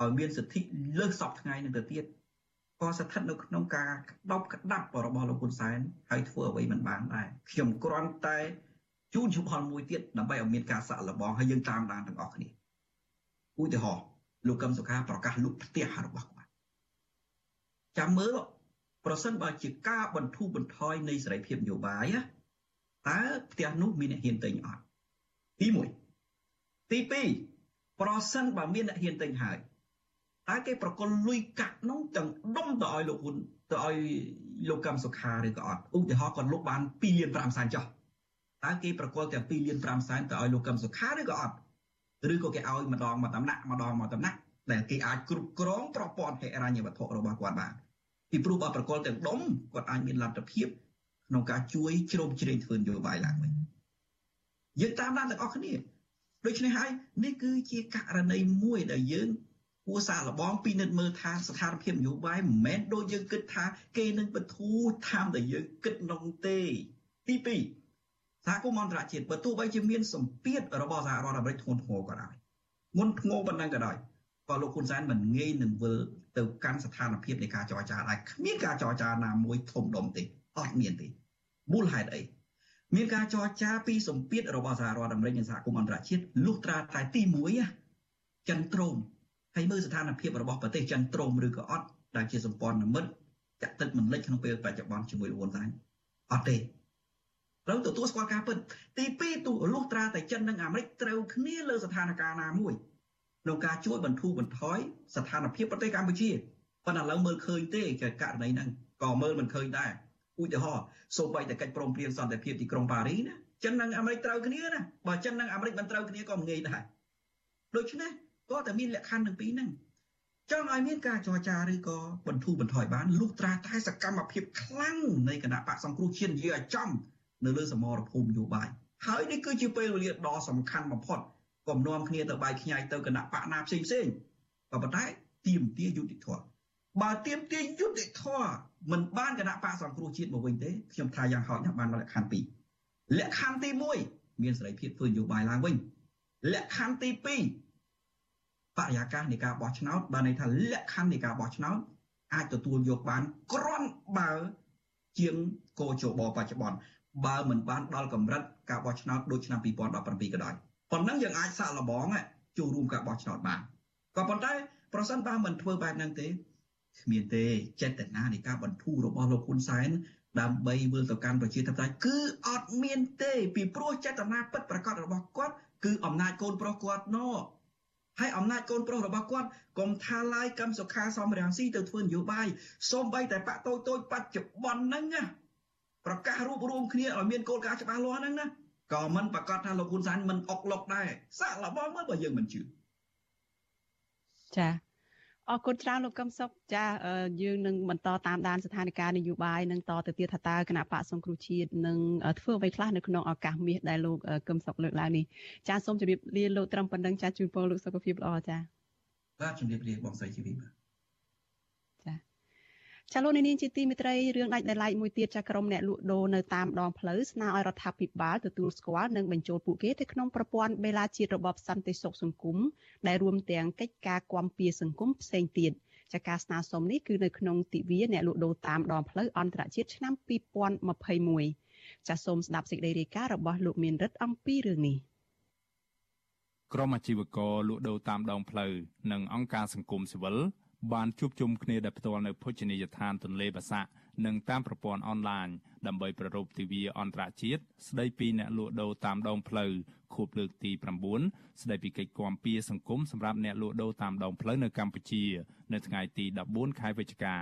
Speaker 7: ឲ្យមានសិទ្ធិលើសសពថ្ងៃនឹងទៅទៀតក៏ស្ថិតនៅក្នុងការក្តោបក្តាប់របស់លោកហ៊ុនសែនហើយធ្វើអ្វីមិនបានដែរខ្ញុំគ្រាន់តែជូនជំហរមួយទៀតដើម្បីឲ្យមានការសាក់លបងហើយយើងតាមដានទាំងអស់គ្នាឧទាហរណ៍លោកកឹមសុខាប្រកាសលុបផ្ទះរបស់គាត់ចាំមើលប្រសិនបើជាការបន្ធូរបន្ថយនៃសេរីភាពនយោបាយតើផ្ទះនោះមានអ្នកហ៊ានទិញអត់ ទី1ទី2ប្រសិនបើមានអ្នកហ៊ានទិញហើយតើគេប្រកល់លុយកាក់នោះទាំងដុំទៅឲ្យលោកហ៊ុនទៅឲ្យលោកកម្មសុខាឬក៏អត់ឧទាហរណ៍គាត់លុបបាន2លាន5សែនចុះតើគេប្រកល់ទាំង2លាន5សែនទៅឲ្យលោកកម្មសុខាឬក៏អត់ឬក៏គេឲ្យម្ដងមកតំណាក់ម្ដងមកតំណាក់ដែលគេអាចគ្រប់គ្រងប្រព័ន្ធហិរញ្ញវត្ថុរបស់គាត់បានពីព្រោះបើប្រកល់ទាំងដុំគាត់អាចមានលទ្ធភាពក្នុងការជួយជ្រោមជ្រែងធ្វើនយោបាយឡើងវិញ យើងតាមដានទាំងអស់គ្នាដូច្នេះហើយនេះគឺជាករណីមួយដែលយើងគួរសាកល្បងពិនិត្យមើលថាស្ថានភាពនយោបាយមិនមែនដូចយើងគិតថាគេនឹងបធូរតាមដែលយើងគិតនោះទេទី2សហគមន៍អន្តរជាតិបើទោះបីជាមានសម្ពាធរបស់សហរដ្ឋអាមេរិកធ្ងន់ធ្ងរក៏ដោយមុនធ្ងរប៉ុណ្ណឹងក៏ដោយក៏លោកហ៊ុនសែនមិនងាយនឹងវិលទៅកាន់ស្ថានភាពនៃការចរចាដែរគ្មានការចរចាណាមួយធំដុំទេអត់មានទេមូលហេតុអី មានការចរចាពីសម្ពាធរបស់សហរដ្ឋអាមេរិកនិងសហគមន៍អន្តរជាតិលុះត្រាតែទី1ចិនត្រោមហើយមើលស្ថានភាពរបស់ប្រទេសចិនត្រោមឬក៏អត់ដែលជាសម្ព័ន្ធមិត្តចាក់ទឹកមិនលិចក្នុងពេលបច្ចុប្បន្នជាមួយលោកហ៊ុនសែនអត់ទេត្រូវទទួលស្គាល់ការពិតទី2ទូលុះត្រាតែចិននិងអាមេរិកត្រូវគ្នាលើស្ថានភាពណាមួយក្នុងការជួយបន្ធូរបន្ថយស្ថានភាពប្រទេសកម្ពុជាប៉ុន្តែឥឡូវមើលឃើញទេករណីហ្នឹងក៏មើលមិនឃើញដែរ ឧទាហរណ៍សូម្បីតែកិច្ចព្រមព្រៀងសន្តិភាពទីក្រុងប៉ារីណាចិននិងអាមេរិកត្រូវគ្នាណាបើចិននិងអាមេរិកមិនត្រូវគ្នាក៏មិនងាយដែរដូច្នេះក៏តែមានលក្ខខណ្ឌទាំងពីរហ្នឹងចង់ឲ្យមានការចរចាឬក៏បន្ធូរបន្ថយបានលុះត្រាតែសកម្មភាពខ្លាំងនៃគណៈបកសង្គ្រោះជាតិនិយាយឲ្យចំនៅលើសមរភូមិនយោបាយហើយនេះគឺជាពេលវេលាដ៏សំខាន់បំផុតកុំនាំគ្នាទៅបាយខ្ញាយទៅគណៈបកណាផ្សេងផ្សេងក៏ប៉ុន្តែទៀមទាយុតិធម៌ បើទៀមទាយុតិធម៌មិនបានគណៈបកសង្គ្រោះជាតិមកវិញទេខ្ញុំថាយ៉ាងហោចណាស់បានលក្ខខណ្ឌ2លក្ខខណ្ឌទី1មានសេរីភាពធ្វើនយោបាយឡើងវិញលក្ខខណ្ឌទី2បរិយាកាសនៃការបោះឆ្នោតបានន័យថាលក្ខខណ្ឌនៃការបោះឆ្នោតអាចទទួលយកបានគ្រាន់បើជាងកោជបបច្ចុប្បន្នបើមិនបានដល់កម្រិតការបោះឆ្នោតដូចឆ្នាំ2017ក៏ដោយប៉ុណ្ណឹងយើងអាចសាកល្បងចូលរួមការបោះឆ្នោតបានក៏ប៉ុន្តែប្រសិនបើមិនធ្វើបែបហ្នឹងទេ គ្មានទេចេតនានៃការបន្ធូររបស់លោកហ៊ុនសែនដើម្បីវិលទៅកាន់ប្រជាធិបតេយ្យគឺអត់មានទេពីព្រោះចេតនាពិតប្រាកដរបស់គាត់គឺអំណាចកូនប្រុសគាត់ណោហើយអំណាចកូនប្រុសរបស់គាត់កុំថាឡាយកម្មសុខាសំរាំងស៊ីទៅធ្វើនយោបាយសូម្បីតែបាក់តូចតូចបច្ចុប្បន្នហ្នឹងណាប្រកាសរួបរวมគ្នាឲ្យមានគោលការណ៍ច្បាស់លាស់ហ្នឹងណាក៏មិនប្រកាសថាលោកហ៊ុនសែនមិនអុកលុកដែរសាក់លបងមើលបើយើងមិនជឿ
Speaker 1: ចា អរគុណច្រើនលោកកឹមសុខចាយើងនឹងបន្តតាមដានស្ថានភាពនយោបាយនឹងតទៅទៀតថាតើគណៈបកសង្គ្រោះជាតិនឹងធ្វើអ្វីខ្លះនៅក្នុងឱកាសមាសដែលលោកកឹមសុខលើកឡើងនេះចាសូមជម្រាបលាលោកត្រឹមប៉ុណ្្នឹងចាជូនពរលោកសុខភាពល្អចា
Speaker 7: បាទជម្រាបលាបងស្រីជីវីបាទ
Speaker 1: ចាលោកនាងជាទីមេត្រីរឿងដាច់ដោយឡែកមួយទៀតចាក្រុមអ្នកលក់ដូរនៅតាមដងផ្លូវស្នើឲ្យរដ្ឋាភិបាលទទួលស្គាល់និងបញ្ចូលពួកគេទៅក្នុងប្រព័ន្ធបេឡាជាតិរបបសន្តិសុខសង្គមដែលរួមទាំងកិច្ចការគាំពៀសង្គមផ្សេងទៀតចាការស្នើសុំនេះគឺនៅក្នុងទិវាអ្នកលក់ដូរតាមដងផ្លូវអន្តរជាតិឆ្នាំ2021ចាសូមស្ដាប់សេចក្តីរាយការណ៍របស់លោកមានរិទ្ធអំពីរឿងនេះ
Speaker 8: ក្រុមអាជីវករលក់ដូរតាមដងផ្លូវនិងអង្គការសង្គមស៊ីវិល បានជួបជុំគ្នាដែលផ្ទាល់នៅភោជនីយដ្ឋានទន្លេបាសាក់និងតាមប្រព័ន្ធអនឡាញដើម្បីប្រារព្ធទិវាអន្តរជាតិស្ដីពីអ្នកលក់ដូរតាមដងផ្លូវខួបលើកទី9ស្ដីពីកិច្ចគាំពៀសង្គមសម្រាប់អ្នកលក់ដូរតាមដងផ្លូវនៅកម្ពុជា នៅថ្ងៃទី14ខែវិច្ឆិកា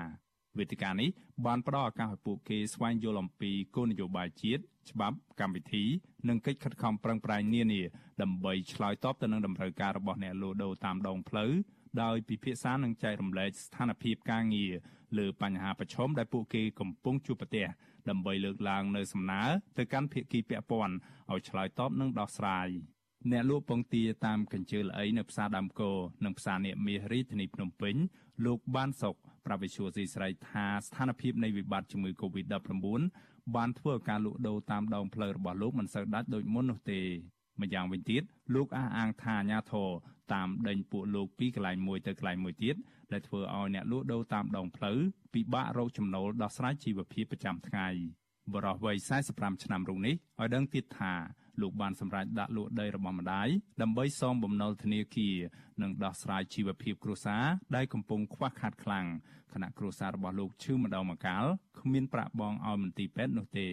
Speaker 8: វេទិកានេះបានផ្ដល់ឱកាសឲ្យពួកគេស្វែងយល់អំពីគោលនយោបាយជាតិច្បាប់កម្មវិធី និងកិច្ចខិតខំប្រឹងប្រែងនានាដើម្បីឆ្លើយតបទៅនឹងតម្រូវការរបស់អ្នកលក់ដូរតាមដងផ្លូវ ដោយពិភាក្សានិងចែករំលែកស្ថានភាពការងារលើបញ្ហាប្រឈមដែលពួកគេកំពុងជួបប្រទះដើម្បីលើកឡើងនៅសំណើទៅកាន់ភាគីពាក់ព័ន្ធឲ្យឆ្លើយតបនិងដោះស្រាយអ្នកលក់ពងទាតាមកញ្ជើល្អីនៅផ្សារដើមគោនិងផ្សារនាគមាសរាជធានីភ្នំពេញលោកបានសុកប្រវិសុយស៊ីស្រីថាស្ថានភាពនៃវិបត្តិជំងឺ Covid-19 បានធ្វើឲ្យការលក់ដូរតាមដងផ្លូវរបស់លោកមិនសូវដាច់ដូចមុននោះទេ ម្យ៉ាងវិញទៀតលោកអះអាងថាអាញាធរតាមដេញពួកលោកពីកន្លែងមួយទៅកន្លែងមួយទៀតដែលធ្វើឲ្យអ្នកលក់ដូរតាមដងផ្លូវពិបាករកចំណូលដោះស្រាយជីវភាពប្រចាំថ្ងៃបរិះវ័យ45ឆ្នាំរុងនេះឲ្យដឹងទៀតថាលោកបានសម្រេចដាក់លក់ដីរបស់ម្ដាយដើម្បីសងបំណុលធនាគារនិងដោះស្រាយជីវភាពគ្រួសារដែលកំពុងខ្វះខាតខ្លាំងខណៈគ្រួសាររបស់លោកឈឺម្ដងម្កាលគ្មានប្រាក់បង់ឲ្យមន្ទីរពេទ្យនោះទេ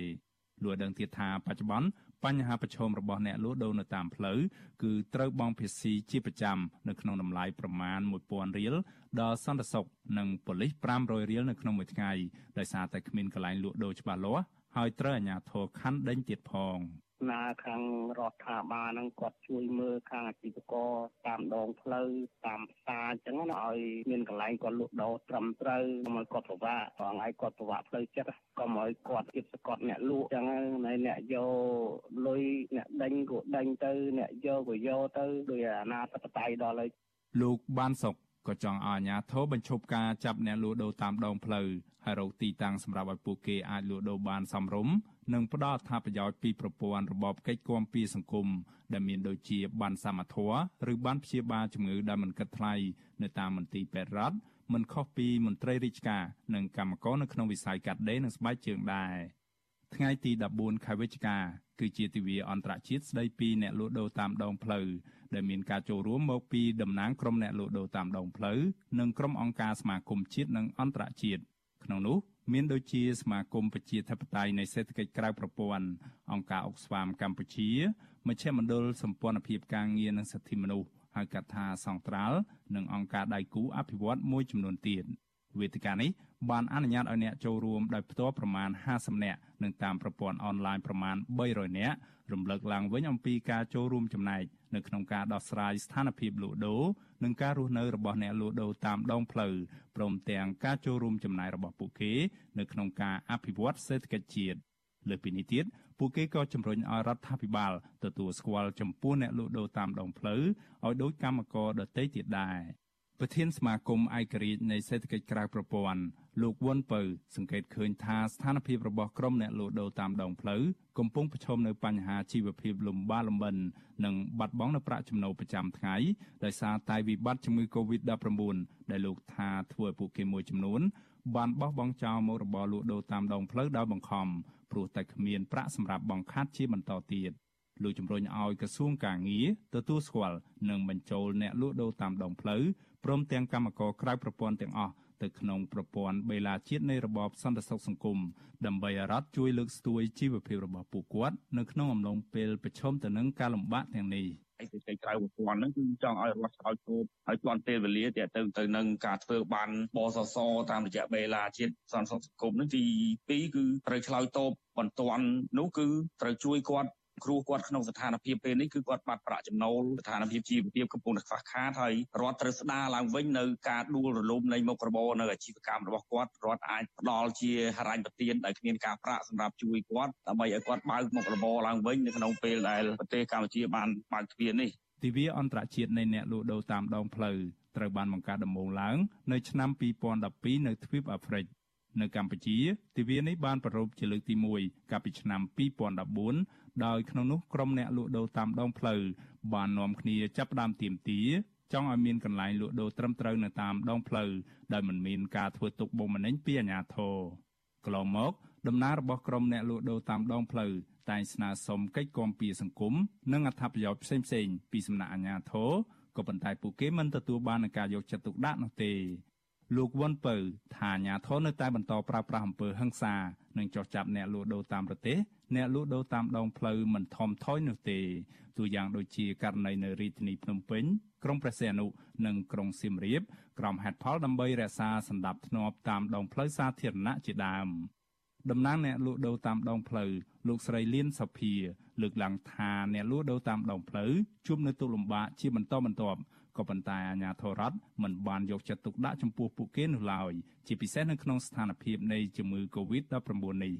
Speaker 8: លោកដឹងទៀតថាបច្ចុប្បន្ន បញ្ហាប្រឈមរបស់អ្នកលក់ដូរនៅតាមផ្លូវគឺត្រូវបង់ភាសីជាប្រចាំនៅក្នុងតម្លៃប្រមាណ1000រៀលដល់សន្តិសុខនិងប៉ូលីស500រៀលនៅក្នុងមួយថ្ងៃដោយសារតែគ្មានកន្លែងលក់ដូរច្បាស់លាស់ហើយត្រូវអាជ្ញាធរខណ្ឌដេញទៀតផង។
Speaker 9: ណាខាងរដ្ឋាភិបាលហ្នឹងគាត់ជួយមើលខាងអាជីវករតាមដងផ្លូវតាមផ្សារអញ្ចឹងណាឲ្យមានកន្លែងគាត់លក់ដូរត្រឹមត្រូវកុំឲ្យគាត់ពិបាកបងឲ្យគាត់ពិបាកផ្លូវចិត្តកុំឲ្យគាត់គិតសកត់អ្នកលក់អញ្ចឹងហើយអ្នកយកលុយអ្នកដេញក៏ដេញទៅអ្នកយកក៏យកទៅដោយអាណាធិបតេយ្យដល់ហើយ
Speaker 8: លោកបានសុកក៏ចង់ឲ្យអាជ្ញាធរបញ្ឈប់ការចាប់អ្នកលក់ដូរតាមដងផ្លូវហើយរកទីតាំងសម្រាប់ឲ្យពួកគេអាចលក់ដូរបានសមរម្យ និងផ្ដល់អត្ថប្រយោជន៍ពីប្រព័ន្ធរបបកិច្ចគាំពារសង្គមដែលមានដូចជាបានសមត្ថៈឬបានព្យាបាលជំងឺដែលមិនគិតថ្លៃនៅតាមមន្ទីរពេទ្យរដ្ឋមិនខុសពីមន្ត្រីរាជការនិងកម្មករនៅក្នុងវិស័យកាត់ដេរនិងស្បែកជើងដែរថ្ងៃទី14ខែវិច្ឆិកាគឺជាទិវាអន្តរជាតិស្ដីពីអ្នកលក់ដូរតាមដងផ្លូវដែលមានការចូលរួមមកពីតំណាងក្រុមអ្នកលក់ដូរតាមដងផ្លូវនិងក្រុមអង្គការសមាគមជាតិនិងអន្តរជាតិក្នុងនោះ មានដូចជាសមាគមប្រជាធិបតេយ្យនៃសេដ្ឋកិច្ចក្រៅប្រព័ន្ធអង្គការអុកស្វាមកម្ពុជាមជ្ឈមណ្ឌលសម្ព័ន្ធភាពការងារនិងសិទ្ធិមនុស្សហៅកាត់ថាសង្ត្រាល់និងអង្គការដៃគូអភិវឌ្ឍមួយចំនួនទៀតវេទិកានេះបានអនុញ្ញាតឲ្យអ្នកចូលរួមដោយផ្ទាល់ប្រមាណ50នាក់និងតាមប្រព័ន្ធអនឡាញប្រមាណ300នាក់រំលឹកឡើងវិញអំពីការចូលរួមចំណែកនៅក្នុងការដោះស្រាយស្ថានភាពលក់ដូរ និងការរស់នៅរបស់អ្នកលក់ដូរតាមដងផ្លូវព្រមទាំងការចូលរួមចំណាយរបស់ពួកគេនៅក្នុងការអភិវឌ្ឍសេដ្ឋកិច្ចជាតិលើពីនេះទៀតពួកគេក៏ជំរុញឲ្យរដ្ឋាភិបាលទទួលស្គាល់ចំពោះអ្នកលក់ដូរតាមដងផ្លូវឲ្យដូចកម្មករដទៃទៀតដែរ ប្រធានសមាគមឯករាជ្យនៃសេដ្ឋកិច្ចក្រៅប្រព័ន្ធលោកវុនពៅសង្កេតឃើញថាស្ថានភាពរបស់ក្រុមអ្នកលក់ដូរតាមដងផ្លូវកំពុងប្រឈមនៅបញ្ហាជីវភាពលំបាកលំបិននិងបាត់បង់នូវប្រាក់ចំណូលប្រចាំថ្ងៃដោយសារតែវិបត្តិជំងឺ Covid-19 ដែលលោកថាធ្វើឲ្យពួកគេមួយចំនួនបានបោះបង់ចោលមុខរបរលក់ដូរតាមដងផ្លូវដោយបង្ខំព្រោះតែគ្មានប្រាក់សម្រាប់បង្ខាត់ជាបន្តទៀតលោកជំរុញឲ្យក្រសួងកាងារទទួលស្គាល់និងបញ្ចូលអ្នកលក់ដូរតាមដងផ្លូវ ព្រមទាំងកម្មករក្រៅប្រព័ន្ធទាំងអស់ទៅក្នុងប្រព័ន្ធបេឡាជាតិនៃរបបសន្តិសុខសង្គមដើម្បីឲ្យរដ្ឋជួយលើកស្ទួយជីវភាពរបស់ពួកគាត់នៅក្នុងអំឡុងពេលប្រឈមទៅនឹងការលំបាកទាំងនេះ
Speaker 10: ឯកទេសក្រៅប្រព័ន្ធហ្នឹងគឺចង់ឲ្យរដ្ឋឆ្លើយតបឲ្យទាន់ពេលវេលាទាក់ទងទៅនឹងការធ្វើបានបសសតាមរយៈបេឡាជាតិសន្តិសុខសង្គមហ្នឹងទី2គឺត្រូវឆ្លើយតបបន្ទាន់នោះគឺត្រូវជួយគាត់ គ្រូគាត់ក្នុងស្ថានភាពពេលនេះគឺគាត់បាត់ប្រាក់ចំណូលស្ថានភាពជីវភាពកំពុងតែខ្វះខាតហើយរដ្ឋត្រូវស្ដារឡើងវិញនៅការដួលរលំនៃមុខរបរនៅអាជីវកម្មរបស់គាត់រដ្ឋអាចផ្ដល់ជាហិរញ្ញប្បទានដែលគ្មានការប្រាក់សម្រាប់ជួយគាត់ដើម្បីឲ្យគាត់បើកមុខរបរឡើងវិញនៅក្នុងពេលដែលប្រទេសកម្ពុជាបានបើកទ្វារនេះ
Speaker 8: ទិវាអន្តរជាតិនៃអ្នកលក់ដូរតាមដងផ្លូវត្រូវបានបង្កើតដំបូងឡើង នៅឆ្នាំ2012នៅទ្វីបអាហ្វ្រិក នៅកម្ពុជាទិវានេះបានប្រារព្ធជាលើកទី1កាលពីឆ្នាំ2014ដោយក្នុងនោះក្រុមអ្នកលក់ដូរតាមដងផ្លូវបាននាំគ្នាចាប់ផ្ដើមទៀមទាចង់ឲ្យមានកន្លែងលក់ដូរត្រឹមត្រូវនៅតាមដងផ្លូវដោយមិនមានការធ្វើទុកបុកម្នេញពីអាជ្ញាធរកន្លងមកដំណើររបស់ក្រុមអ្នកលក់ដូរតាមដងផ្លូវតែងស្នើសុំកិច្ចគាំពារសង្គមនិងអត្ថប្រយោជន៍ផ្សេងៗពីសំណាក់អាជ្ញាធរក៏ប៉ុន្តែពួកគេមិនទទួលបាននឹងការយកចិត្តទុកដាក់នោះទេ លោកវ៉ុនពៅថាអាញាធននៅតែបន្តប្រើប្រាស់អំពើហិង្សានិងចោះចាប់អ្នកលួចដូរតាមប្រទេសអ្នកលួចដូរតាមដងផ្លូវមិនថមថយនោះទេទូយ៉ាងដូចជាករណីនៅរាជធានីភ្នំពេញក្រុងព្រះសីហនុនិងក្រុងសៀមរាបក្រុមហេតផលដើម្បីរក្សាសន្តិភាពធ្នាប់តាមដងផ្លូវសាធារណៈជាដើមតំណាងអ្នកលក់ដូរតាមដងផ្លូវលោកស្រីលៀនសុភាលើកឡើងថាអ្នកលក់ដូរតាមដងផ្លូវជួបនៅទុកលំបាកជាបន្តបន្ទាប់ ក៏ប៉ុន្តែអាជ្ញាធររដ្ឋមិនបានយកចិត្តទុកដាក់ចំពោះពួកគេនោះឡើយជាពិសេសនៅក្នុងស្ថានភាពនៃជំងឺ Covid-19 នេះ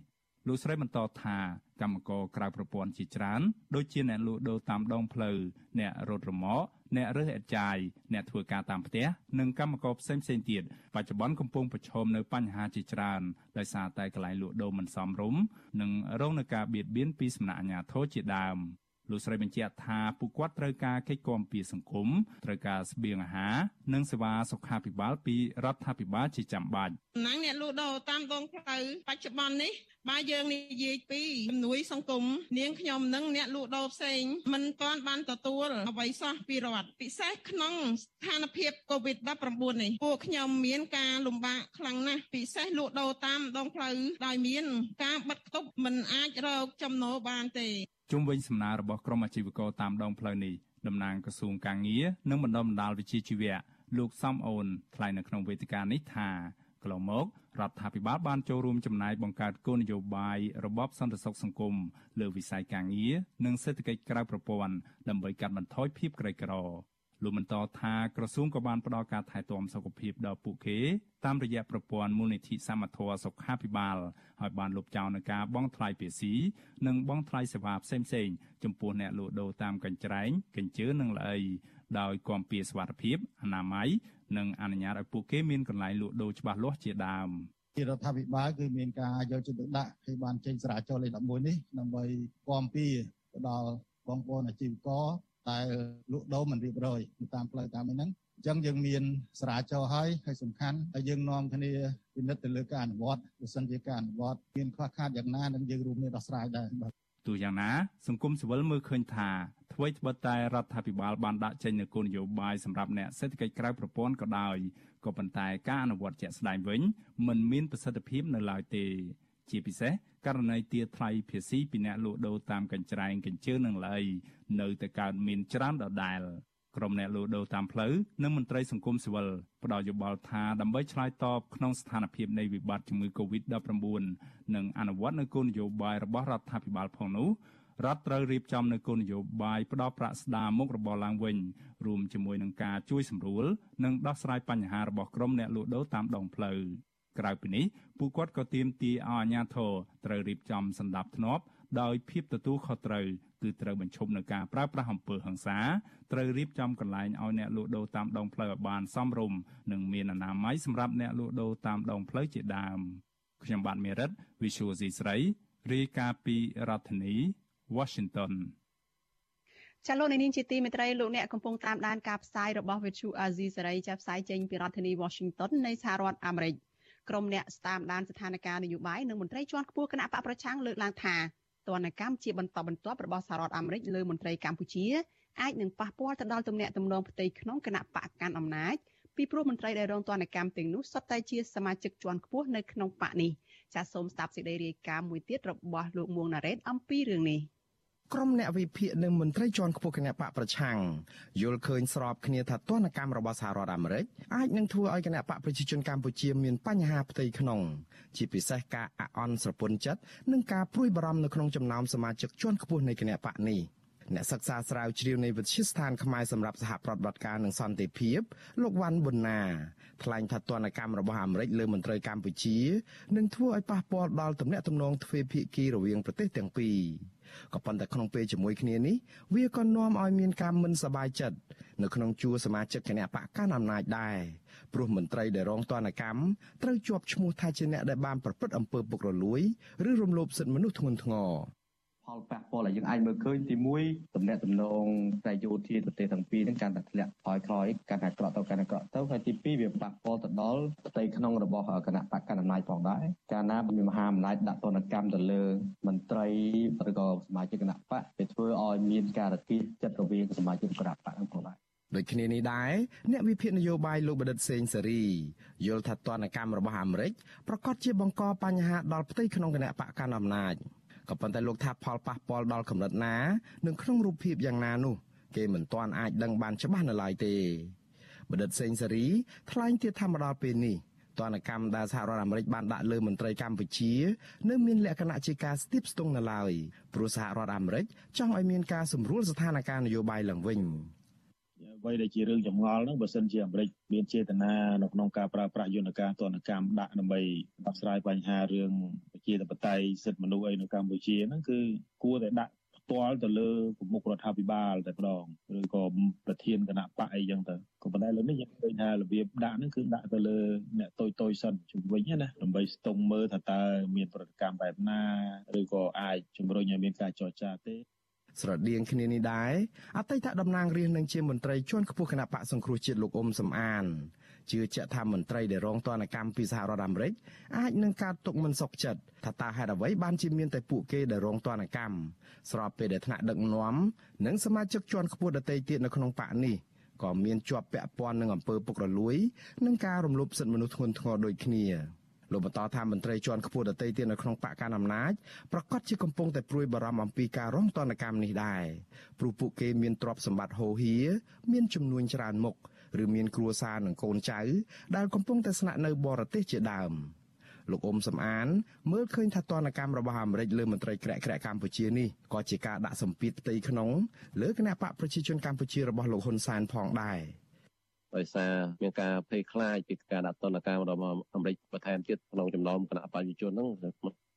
Speaker 8: លោកស្រីបន្តថាកម្មករក្រៅប្រព័ន្ធជាច្រើនដូចជាអ្នកលក់ដូរតាមដងផ្លូវអ្នករត់រមាក់អ្នករើសអេតចាយអ្នកធ្វើការតាមផ្ទះនិងកម្មករផ្សេងផ្សេងទៀតបច្ចុប្បន្នកំពុងប្រឈមនៅបញ្ហាជាច្រើនដោយសារតែកន្លែងលក់ដូរមិនសមរម្យនិងរងនឹងការបៀតបៀនពីសំណាក់អាជ្ញាធរជាដើម។ លោកស្រីបញ្ជាក់ថាពួកគាត់ត្រូវការកិច្ចគាំពារសង្គមត្រូវការស្បៀងអាហារនិងសេវាសុខាភិបាលពីរដ្ឋាភិបាលជាចាំបាច់
Speaker 11: ណាងអ្នកលក់ដូរតាមដងផ្លូវបច្ចុប្បន្ននេះ បើយើងនិយាយពីជំនួយសង្គមនាងខ្ញុំនិងអ្នកលក់ដូរផ្សេងមិនទាន់បានទទួលអ្វីសោះពីរដ្ឋពិសេសក្នុងស្ថានភាព COVID-19 នេះពួកខ្ញុំមានការលំបាកខ្លាំងណាស់ពិសេសលក់ដូរតាមដងផ្លូវដោយមាន ការបិទគប់មិនអាចរកចំណូលបានទេ
Speaker 8: ជុំវិញសំណើរបស់ក្រុមអាជីវករតាមដងផ្លូវនេះតំណាងក្រសួងកាងារនិងបណ្ដុំបណ្ដាលវិជ្ជាជីវៈលោកសំអូនថ្លែងនៅក្នុងវេទិកានេះថា កន្លងមករដ្ឋាភិបាលបានចូលរួមចំណាយបង្កើតគោលនយោបាយរបបសន្តិសុខសង្គមលើវិស័យការងារនិងសេដ្ឋកិច្ចក្រៅប្រព័ន្ធដើម្បីកាត់បន្ថយភាពក្រីក្រលោកបន្តថាក្រសួងក៏បានផ្ដល់ការថែទាំសុខភាពដល់ពួកគេតាមរយៈប្រព័ន្ធមូលនិធិសមត្ថៈសុខាភិបាលហើយបានលុបចោលនឹងការបង់ថ្លៃភាសីនិងបង់ថ្លៃសេវាផ្សេងៗចំពោះអ្នកលក់ដូរតាមកញ្ច្រែងកញ្ជើនិងល្អីដោយគាំពៀសុវត្ថិភាពអនាម័យ និងអនុញ្ញាតឲ្យពួកគេមានកន្លែងលក់ដូរច្បាស់លាស់ជាដើម
Speaker 12: ជារដ្ឋាភិបាលគឺមានការយកចិត្តទុកដាក់គឺបានចេញស្រាចរលេខ11នេះដើម្បីគាំពៀទៅដល់បងប្អូនអាជីវករតែលក់ដូរមិនរៀបរយតាមផ្លូវតាមអីហ្នឹងអញ្ចឹងយើងមានស្រាចរហើយហើយសំខាន់ហើយយើងនាំគ្នាពិនិត្យទៅលើការអនុវត្តបើសិនជាការអនុវត្តមានខ្វះខាតយ៉ាងណានឹងយើងរួមគ្នាដោះស្រាយដែរបាទ
Speaker 8: ទោះយ៉ាងណាសង្គមស៊ីវិលមើលឃើញថា អ្វីត្បិតតែរដ្ឋាភិបាលបានដាក់ចេញនូវគោលនយោបាយសម្រាប់អ្នកសេដ្ឋកិច្ចក្រៅប្រព័ន្ធក៏ដោយក៏ប៉ុន្តែការអនុវត្តជាក់ស្ដែងវិញមិនមានប្រសិទ្ធភាពនៅឡើយទេ ជាពិសេសករណីទារថ្លៃភាសីពីអ្នកលក់ដូរតាមកញ្ច្រែងកញ្ជើនិងឡីនៅតែកើតមានច្រើនដដែលក្រុមអ្នកលក់ដូរតាមផ្លូវនិងមន្ត្រីសង្គមស៊ីវិលផ្ដល់យោបល់ថាដើម្បីឆ្លើយតបក្នុងស្ថានភាពនៃវិបត្តិជំងឺ Covid-19 និងអនុវត្តនូវគោលនយោបាយរបស់រដ្ឋាភិបាលផងនោះ រដ្ឋត្រូវរៀបចំនូវគោលនយោបាយផ្ដល់ប្រាក់ស្ដារមុខរបរឡើងវិញរួមជាមួយនឹងការជួយសម្រួលនិងដោះស្រាយបញ្ហារបស់ក្រុមអ្នកលក់ដូរតាមដងផ្លូវក្រៅពីនេះពួកគាត់ក៏ទាមទារឲ្យអាជ្ញាធរត្រូវរៀបចំសម្ដាប់ធ្នាប់ដោយភាពទទួលខុសត្រូវគឺត្រូវបញ្ឈប់នៅការប្រើប្រាស់អំពើហិង្សាត្រូវរៀបចំកន្លែងឲ្យអ្នកលក់ដូរតាមដងផ្លូវឲ្យបានសមរម្យនិងមានអនាម័យសម្រាប់អ្នកលក់ដូរតាមដងផ្លូវជាដើមខ្ញុំបាទមេរិត Visual C ស្រីរាយការណ៍ពីរដ្ឋធានី Washington
Speaker 1: ចាលោកនាងជាទីមេត្រីលោកអ្នកកំពុងតាមដានការផ្សាយរបស់ Vithu Azizi សេរីចាប់ផ្សាយចេញពីរដ្ឋធានី Washington នៃសហរដ្ឋអាមេរិកក្រុមអ្នកស្តាមដានស្ថានភាពនយោបាយនិងមន្ត្រីជាន់ខ្ពស់គណៈបកប្រឆាំងលើកឡើងថាទណ្ឌកម្មជាបន្តបន្ទាប់របស់សហរដ្ឋអាមេរិកលើមន្ត្រីកម្ពុជាអាចនឹងប៉ះពាល់ទៅដល់ទំនាក់ទំនងផ្ទៃក្នុងគណៈបកកាន់អំណាចពីព្រោះមន្ត្រីដែលរងទណ្ឌកម្មទាំងនោះសុទ្ធតែជាសមាជិកជាន់ខ្ពស់នៅក្នុងបកនេះចាសសូមស្ដាប់សេចក្តីរាយការណ៍មួយទៀតរបស់លោកមួងណារ៉េតអំពីរឿងនេះ
Speaker 5: ក្រុមអ្នកវិភាគនិងមន្ត្រីជាន់ខ្ពស់គណៈបកប្រឆាំងយល់ឃើញស្របគ្នាថាទណ្ឌកម្មរបស់សហរដ្ឋអាមេរិកអាចនឹងធ្វើឲ្យគណៈបកប្រជាជនកម្ពុជាមានបញ្ហាផ្ទៃក្នុងជាពិសេសការអអន់ស្រពន់ចិត្តនិងការព្រួយបារម្ភនៅក្នុងចំណោមសមាជិកជាន់ខ្ពស់នៃគណៈបកនេះអ្នកសិក្សាស្រាវជ្រាវនៃវិទ្យាស្ថានខ្មែរសម្រាប់សហប្រតិបត្តិការនិងសន្តិភាពលោកវ៉ាន់ប៊ុនណាថ្លែងថាទណ្ឌកម្មរបស់អាមេរិកលើមន្ត្រីកម្ពុជានឹងធ្វើឲ្យប៉ះពាល់ដល់ទំនាក់ទំនងទ្វេភាគីរវាងប្រទេសទាំងពីរ ក៏ប៉ុន្តែក្នុងពេលជាមួយគ្នានេះវាក៏នាំឲ្យមានការមិនសប្បាយចិត្តនៅក្នុងជួរសមាជិកគណៈបកកណ្ដាលអំណាចដែរព្រោះមន្ត្រីដែលរងទណ្ឌកម្មត្រូវជាប់ឈ្មោះថាជាអ្នកដែលបានប្រព្រឹត្តអំពើពុករលួយ ឬរំលោភសិទ្ធិមនុស្សធ្ងន់ធ្ងរ
Speaker 13: ផលប៉ះពាល់ដែលយើងអាចមើលឃើញទី1តំណែងតំណងតែយោធាប្រទេសទាំងពីរហ្នឹងកាន់តែធ្លាក់ថយក្រោយកាន់តែក្រក់ទៅកាន់តែក្រក់ទៅហើយទី2វាប៉ះពាល់ទៅដល់ប្រទេសក្នុងរបស់គណៈបកកណ្ដាលអំណាចផងដែរកាលណាមានមហាអំណាចដាក់ទណ្ឌកម្មទៅលើមន្ត្រីឬក៏សមាជិកគណៈបកវាធ្វើឲ្យមានការរគាចិត្តរវាងសមាជិកគណៈបកហ្នឹងផងដែរ
Speaker 5: ដូចគ្នានេះដែរអ្នកវិភាគនយោបាយលោកបដិទ្ធសេងសេរីយល់ថាទណ្ឌកម្មរបស់អាមេរិកប្រកាសជាបង្កបញ្ហាដល់ផ្ទៃក្នុងគណៈបកកណ្ដាលអំណាច ក៏ប៉ុន្តែលោកថាផលប៉ះពាល់ដល់កម្រិតណានិងក្នុងរូបភាពយ៉ាងណានោះ គេមិនទាន់អាចដឹងបានច្បាស់នៅឡើយទេបណ្ឌិតសេងសេរីថ្លែងទៀតថាមកដល់ពេលនេះទណ្ឌកម្មដែលសហរដ្ឋអាមេរិកបានដាក់លើមន្ត្រីកម្ពុជានៅមានលក្ខណៈជាការស្ទាបស្ទង់នៅឡើយព្រោះសហរដ្ឋអាមេរិកចង់ឲ្យមានការសម្រួលស្ថានភាពនយោបាយឡើងវិញ
Speaker 4: អ្វីដែលជារឿងចម្ងល់ហ្នឹងបើសិនជាអាមេរិកមានចេតនានៅក្នុងការប្រើប្រាស់យន្តការទណ្ឌកម្មដាក់ដើម្បីដោះស្រាយបញ្ហារឿង ប្រជាធិបតេយ្យសិទ្ធិមនុស្សអីនៅកម្ពុជាហ្នឹងគឺគួរតែដាក់ផ្ទាល់ទៅលើប្រមុខរដ្ឋាភិបាលតែម្ដងឬក៏ប្រធានគណៈបកអីចឹងទៅក៏ប៉ុន្តែលើនេះយើងឃើញថារបៀបដាក់ហ្នឹងគឺដាក់ទៅលើអ្នកតូចតូចសិនជំវិញណាដើម្បីស្ទង់មើលថាតើមានប្រតិកម្មបែបណាឬក៏អាចជំរុញឲ្យមានការចរចាទេ
Speaker 5: ស្រដៀងគ្នានេះដែរអតីតតំណាងរាស្ត្រនឹងជាមន្ត្រីជាន់ខ្ពស់គណៈបកសង្គ្រោះជាតិលោកអ៊ុំសំអាន ជឿជាក់ថាមន្ត្រីដែលរងទណ្ឌកម្មពីសហរដ្ឋអាមេរិកអាចនឹងកើតទុកមិនសុខចិត្តថាតើហេតុអ្វីបានជាមានតែពួកគេដែលរងទណ្ឌកម្មស្របពេលដែលថ្នាក់ដឹកនាំនិងសមាជិកជាន់ខ្ពស់ដទៃទៀតនៅក្នុងបកនេះក៏មានជាប់ពាក់ព័ន្ធនឹងអំពើពុករលួយនិងការរំលោភសិទ្ធិមនុស្សធ្ងន់ធ្ងរដូចគ្នាលោកបន្តថាមន្ត្រីជាន់ខ្ពស់ដទៃទៀតនៅក្នុងបកកណ្ដាលអំណាចប្រកាសជាកំពុងតែព្រួយបារម្ភអំពីការរងទណ្ឌកម្មនេះដែរព្រោះពួកគេមានទ្រព្យសម្បត្តិហូរហៀមានចំនួនច្រើនមុខ ឬមានគ្រួសារនិងកូនចៅដែលកំពុងតែស្នាក់នៅបរទេសជាដើមលោកអ៊ុំសំអានមើលឃើញថាទណ្ឌកម្មរបស់អាមេរិកលើមន្ត្រីក្រាក់ក្រាក់កម្ពុជានេះក៏ជាការដាក់សម្ពាធផ្ទៃក្នុងលើគណៈបកប្រជាជនកម្ពុជារបស់លោកហ៊ុនសែនផងដែរ។
Speaker 14: ដោយសារមានការភ័យខ្លាចពីការដាក់ទណ្ឌកម្មរបស់អាមេរិកបន្ថែមទៀតក្នុងចំណោមគណៈប្រជាជនហ្នឹង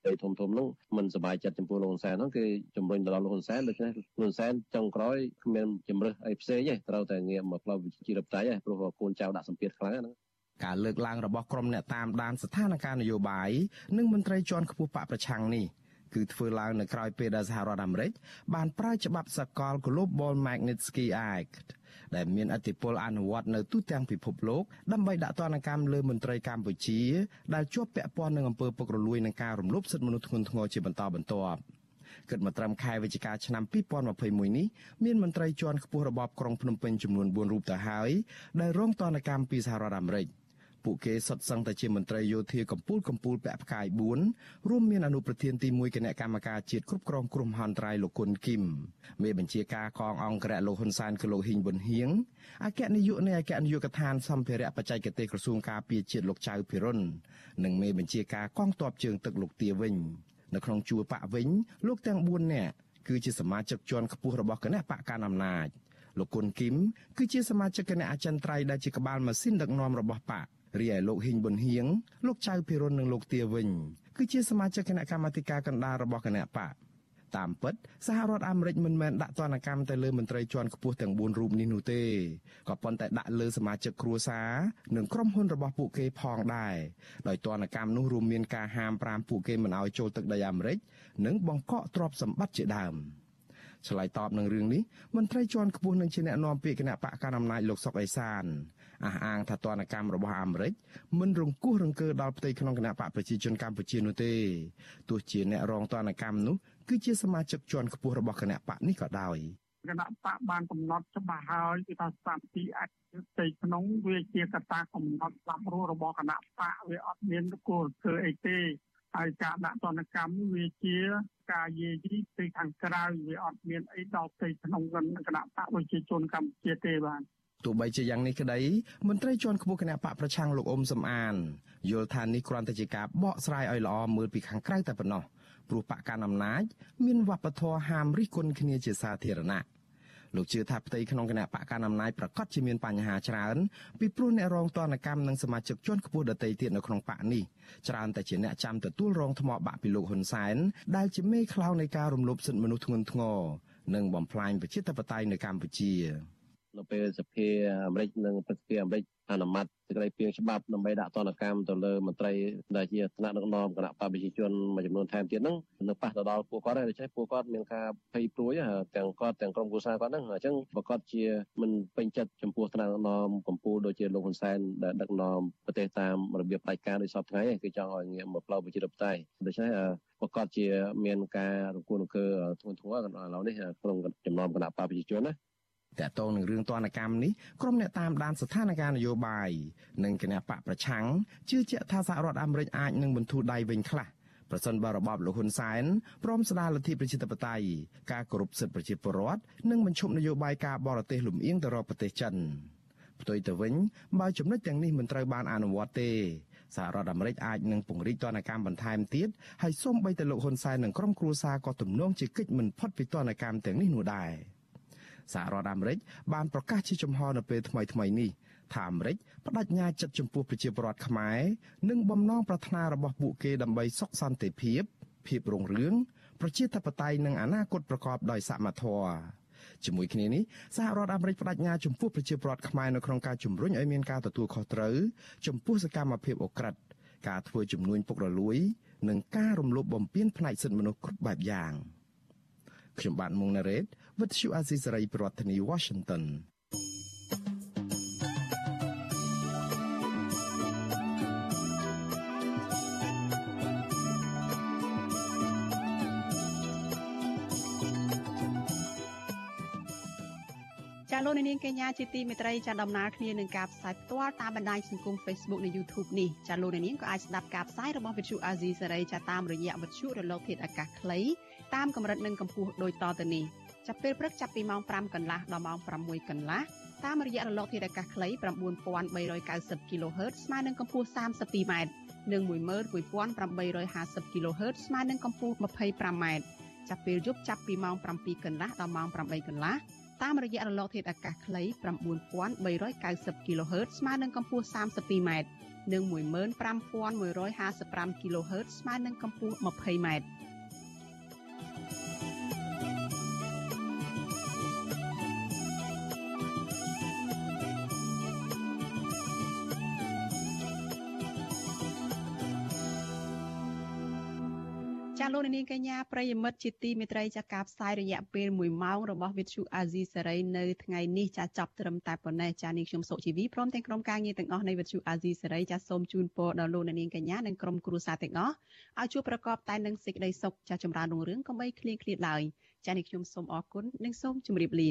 Speaker 14: ដីធំធំហ្នឹងមិនសប្បាយចិត្តចំពោះលោកហ៊ុនសែនហ្នឹងគឺជំរុញទៅដល់លោកហ៊ុនសែនដូច្នេះលោកហ៊ុនសែនចុងក្រោយគ្មានជំរឹះអីផ្សេងទេត្រូវតែងាកមកផ្លូវវិជារដ្ឋបៃព្រោះកូនចៅដាក់សម្ពាធខ្លាំងហ្នឹង
Speaker 5: ការលើកឡើងរបស់ក្រុមអ្នកតាមដានស្ថានភាពនយោបាយនិងមន្ត្រីជាន់ខ្ពស់បកប្រឆាំងនេះ គឺធ្វើឡើងនៅក្រៅពេលដែលសហរដ្ឋអាមេរិកបានប្រើច្បាប់សកល Global Magnitsky Act ដែលមានអធិបុលអនុវត្តនៅទូទាំងពិភពលោកដើម្បីដាក់ទណ្ឌកម្មលើមន្ត្រីកម្ពុជាដែលជាប់ពាក់ព័ន្ធនឹងអំពើពុករលួយនិងការរំលោភសិទ្ធិមនុស្សធ្ងន់ធ្ងរជាបន្តបន្ទាប់គិតមកត្រឹមខែវិច្ឆិកាឆ្នាំ2021នេះមានមន្ត្រីជាន់ខ្ពស់របបក្រុងភ្នំពេញចំនួន4រូបទៅហើយដែលរងទណ្ឌកម្មពីសហរដ្ឋអាមេរិក ពួកគេសុទ្ធសឹងតែជាមន្ត្រីយោធាកម្ពុជាកម្ពុជាពាក់ផ្កាយ4រួមមានអនុប្រធានទី1គណៈកម្មការជាតិគ្រប់គ្រងគ្រោះមហន្តរាយលោកគុណគឹមមេបញ្ជាការកងអង្គរៈលោកហ៊ុនសែនគឺលោកហ៊ីងប៊ុនហៀងអគ្គនាយកនៃអគ្គនាយកដ្ឋានសម្ភារៈបច្ចេកទេសក្រសួងការពារជាតិលោកចៅភិរុននិងមេបញ្ជាការកងទ័ពជើងទឹកលោកទាវិញនៅក្នុងជួរបកវិញលោកទាំង4នាក់គឺជាសមាជិកជាន់ខ្ពស់របស់គណៈបកកណ្ដាលអំណាចលោកគុណគឹមគឺជាសមាជិកគណៈអចិន្ត្រៃយ៍ដែលជាក្បាលម៉ាស៊ីនដឹកនាំរបស់បក រីឯលោកហ៊ីងប៊ុនហៀងលោកចៅភិរុននិងលោកទាវិញគឺជាសមាជិកគណៈកម្មាធិការកណ្ដាលរបស់គណៈបកតាមពិតសហរដ្ឋអាមេរិកមិនមែនដាក់ទណ្ឌកម្មទៅលើមន្ត្រីជាន់ខ្ពស់ទាំង4រូបនេះនោះទេក៏ប៉ុន្តែដាក់លើសមាជិកគ្រួសារនិងក្រុមហ៊ុនរបស់ពួកគេផងដែរដោយទណ្ឌកម្មនោះរួមមានការហាម5ពួកគេមិនឲ្យចូលទឹកដីអាមេរិកនិងបង្កកទ្រព្យសម្បត្តិជាដើមឆ្លើយតបនឹងរឿងនេះមន្ត្រីជាន់ខ្ពស់នឹងជាអ្នកនាំពាក្យគណៈបកកណ្ដាលអំណាចលោកសុកអេសាន អះអាងថាទណ្ឌកម្មរបស់អាមេរិកមិនរង្គោះរង្គើដល់ផ្ទៃក្នុងគណៈបកប្រជាជនកម្ពុជានោះទេទោះជាអ្នករងទណ្ឌកម្មនោះគឺជាសមាជិកជាន់ខ្ពស់របស់គណៈបកនេះក៏ដោយ
Speaker 6: គណៈបកបានកំណត់ច្បាស់ហើយគឺថាសន្តិអធិក្នុងវាជាកត្តាកំណត់ស្លាប់រស់របស់គណៈបកវាអត់មានគោលធ្វើអីទេហើយការដាក់ទណ្ឌកម្មវាជាការយាយីពីខាងក្រៅវាអត់មានអីដល់ផ្ទៃក្នុងគណៈបកប្រជាជនកម្ពុជាទេបាទ
Speaker 5: ទោះបីជាយ៉ាងនេះក្តីមន្ត្រីជាន់ខ្ពស់គណៈបកប្រឆាំងលោកអ៊ុំសំអានយល់ថានេះគ្រាន់តែជាការបកស្រាយឲ្យល្អមើលពីខាងក្រៅតែប៉ុណ្ណោះព្រោះបកកណ្ដាលអំណាចមានវប្បធម៌ហាមរិះគន់គ្នាជាសាធារណៈលោកជឿថាផ្ទៃក្នុងគណៈបកកណ្ដាលអំណាចប្រកាសជាមានបញ្ហាច្រើនពីព្រោះអ្នករងទណ្ឌកម្មនិងសមាជិកជាន់ខ្ពស់ដទៃទៀតនៅក្នុងបកនេះច្រើនតែជាអ្នកចាំទទួលរងថ្មបាក់ពីលោកហ៊ុនសែនដែលជាមេខ្លោងនៃការរំលោភសិទ្ធិមនុស្សធ្ងន់ធ្ងរនិងបំផ្លាញប្រជាធិបតេយ្យនៅកម្ពុជា
Speaker 14: នៅពេលសភាអាមេរិកនិងប្រទេសអាមេរិកអនុម័តសេចក្តីព្រាងច្បាប់ដើម្បីដាក់ទណ្ឌកម្មទៅលើមន្ត្រីដែលជាថ្នាក់ដឹកនាំគណៈបព្វជិជនមួយចំនួនថែមទៀតហ្នឹងនៅប៉ះទៅដល់ពួកគាត់ហើយដូច្នេះពួកគាត់មានការភ័យព្រួយទាំងគាត់ទាំងក្រុមគ្រួសារគាត់ហ្នឹងអញ្ចឹងប្រកាសជាមិនពេញចិត្តចំពោះថ្នាក់ដឹកនាំកម្ពុជាដូចជាលោកហ៊ុនសែនដែលដឹកនាំប្រទេសតាមរបៀបផ្ដាច់ការដោយសពថ្ងៃគឺចង់ឲ្យងាកមកផ្លូវប្រជាធិបតេយ្យដូច្នេះប្រកាសជាមានការរង្គោះរង្គើធ្ងន់ធ្ងរឥឡូវនេះក្នុងចំណោមគណៈបព្វជិជនណា
Speaker 5: តកតងនឹងរឿងទណ្ឌកម្មនេះក្រុមអ្នកតាមដានស្ថានភាពនយោបាយនិងគណៈបកប្រឆាំងជឿជាក់ថាសហរដ្ឋអាមេរិកអាចនឹងបន្ធូរដៃវិញខ្លះប្រសិនបើរបបលោកហ៊ុនសែនព្រមស្ដារលទ្ធិប្រជាធិបតេយ្យការគោរពសិទ្ធិប្រជាពលរដ្ឋនិងបញ្ឈប់នយោបាយការបរទេសលំអៀងទៅរកប្រទេសចិនផ្ទុយទៅវិញបើចំណុចទាំងនេះមិនត្រូវបានអនុវត្តទេសហរដ្ឋអាមេរិកអាចនឹងពង្រីកទណ្ឌកម្មបន្ថែមទៀតហើយសូម្បីតែលោកហ៊ុនសែននិងក្រុមគ្រួសារក៏ទំនងជាកិច្ចមិនផុតពីទណ្ឌកម្មទាំងនេះនោះដែរ។ សហរដ្ឋអាមេរិកបានប្រកាសជាចំហនៅពេលថ្មីថ្មីនេះថាអាមេរិកបដិញ្ញាចិត្តចំពោះប្រជាពលរដ្ឋខ្មែរនិងបំណងប្រាថ្នារបស់ពួកគេដើម្បីសុខសន្តិភាព ភាពរុងរឿងប្រជាធិបតេយ្យនិងអនាគតប្រកបដោយសមធម៌ជាមួយគ្នានេះសហរដ្ឋអាមេរិកបដិញ្ញាចំពោះប្រជាពលរដ្ឋខ្មែរនៅក្នុងការជំរុញឲ្យមានការទទួលខុសត្រូវចំពោះសកម្មភាពអូក្រិតការធ្វើជំនួញពុករលួយ និងការរំលោភបំពានផ្នែកសិទ្ធិមនុស្សគ្រប់បែបយ៉ាង ខ្ញុំបាទមុងណារ៉េតវិទ្យុអាស៊ីសេរីប្រធានាធិបតី Washington
Speaker 1: ចាលោកនាងកញ្ញាជាទីមេត្រីចាដំណើរគ្នានឹងការផ្សាយផ្ទាល់តាមបណ្ដាញសង្គម Facebook និង YouTube នេះចាលោកនាងក៏អាចស្ដាប់ការផ្សាយរបស់វិទ្យុ AZ សេរីចាតាមរយៈវិទ្យុរលកធាតុអាកាសខ្លី តាមកម្រិតនិងកម្ពស់ដូចតទៅនេះចាប់ពេលព្រឹកចាប់ពីម៉ោង5កន្លះដល់ម៉ោង6កន្លះតាមរយៈរលកធាតុអាកាសខ្លី9390 kHz ស្មើនឹងកម្ពស់ 32m និង11850 kHz ស្មើនឹងកម្ពស់ 25m ចាប់ពេលយប់ចាប់ពីម៉ោង7កន្លះដល់ម៉ោង8កន្លះតាមរយៈរលកធាតុអាកាសខ្លី9390 kHz ស្មើនឹងកម្ពស់ 32m និង15155 kHz ស្មើនឹងកម្ពស់ 20m លោកនាងកញ្ញាប្រិយមិត្តជាទីមេត្រីចាការផ្សាយរយៈពេល1ម៉ោងរបស់វិទ្យុអាស៊ីសេរីនៅថ្ងៃនេះចាចប់ត្រឹមតែប៉ុណ្ណេះចានាងខ្ញុំសុជីវីព្រមទាំងក្រុមការងារទាំងអស់នៃវិទ្យុអាស៊ីសេរីចាសូមជូនពរដល់លោកនាងកញ្ញានិងក្រុមគ្រួសារទាំងអស់ឲ្យជួបប្រកបតែនឹងសេចក្តីសុខចាចម្រើនរុងរឿងកុំបីឃ្លៀងឃ្លាតឡើយចានាងខ្ញុំសូមអរគុណនិងសូមជម្រាបលា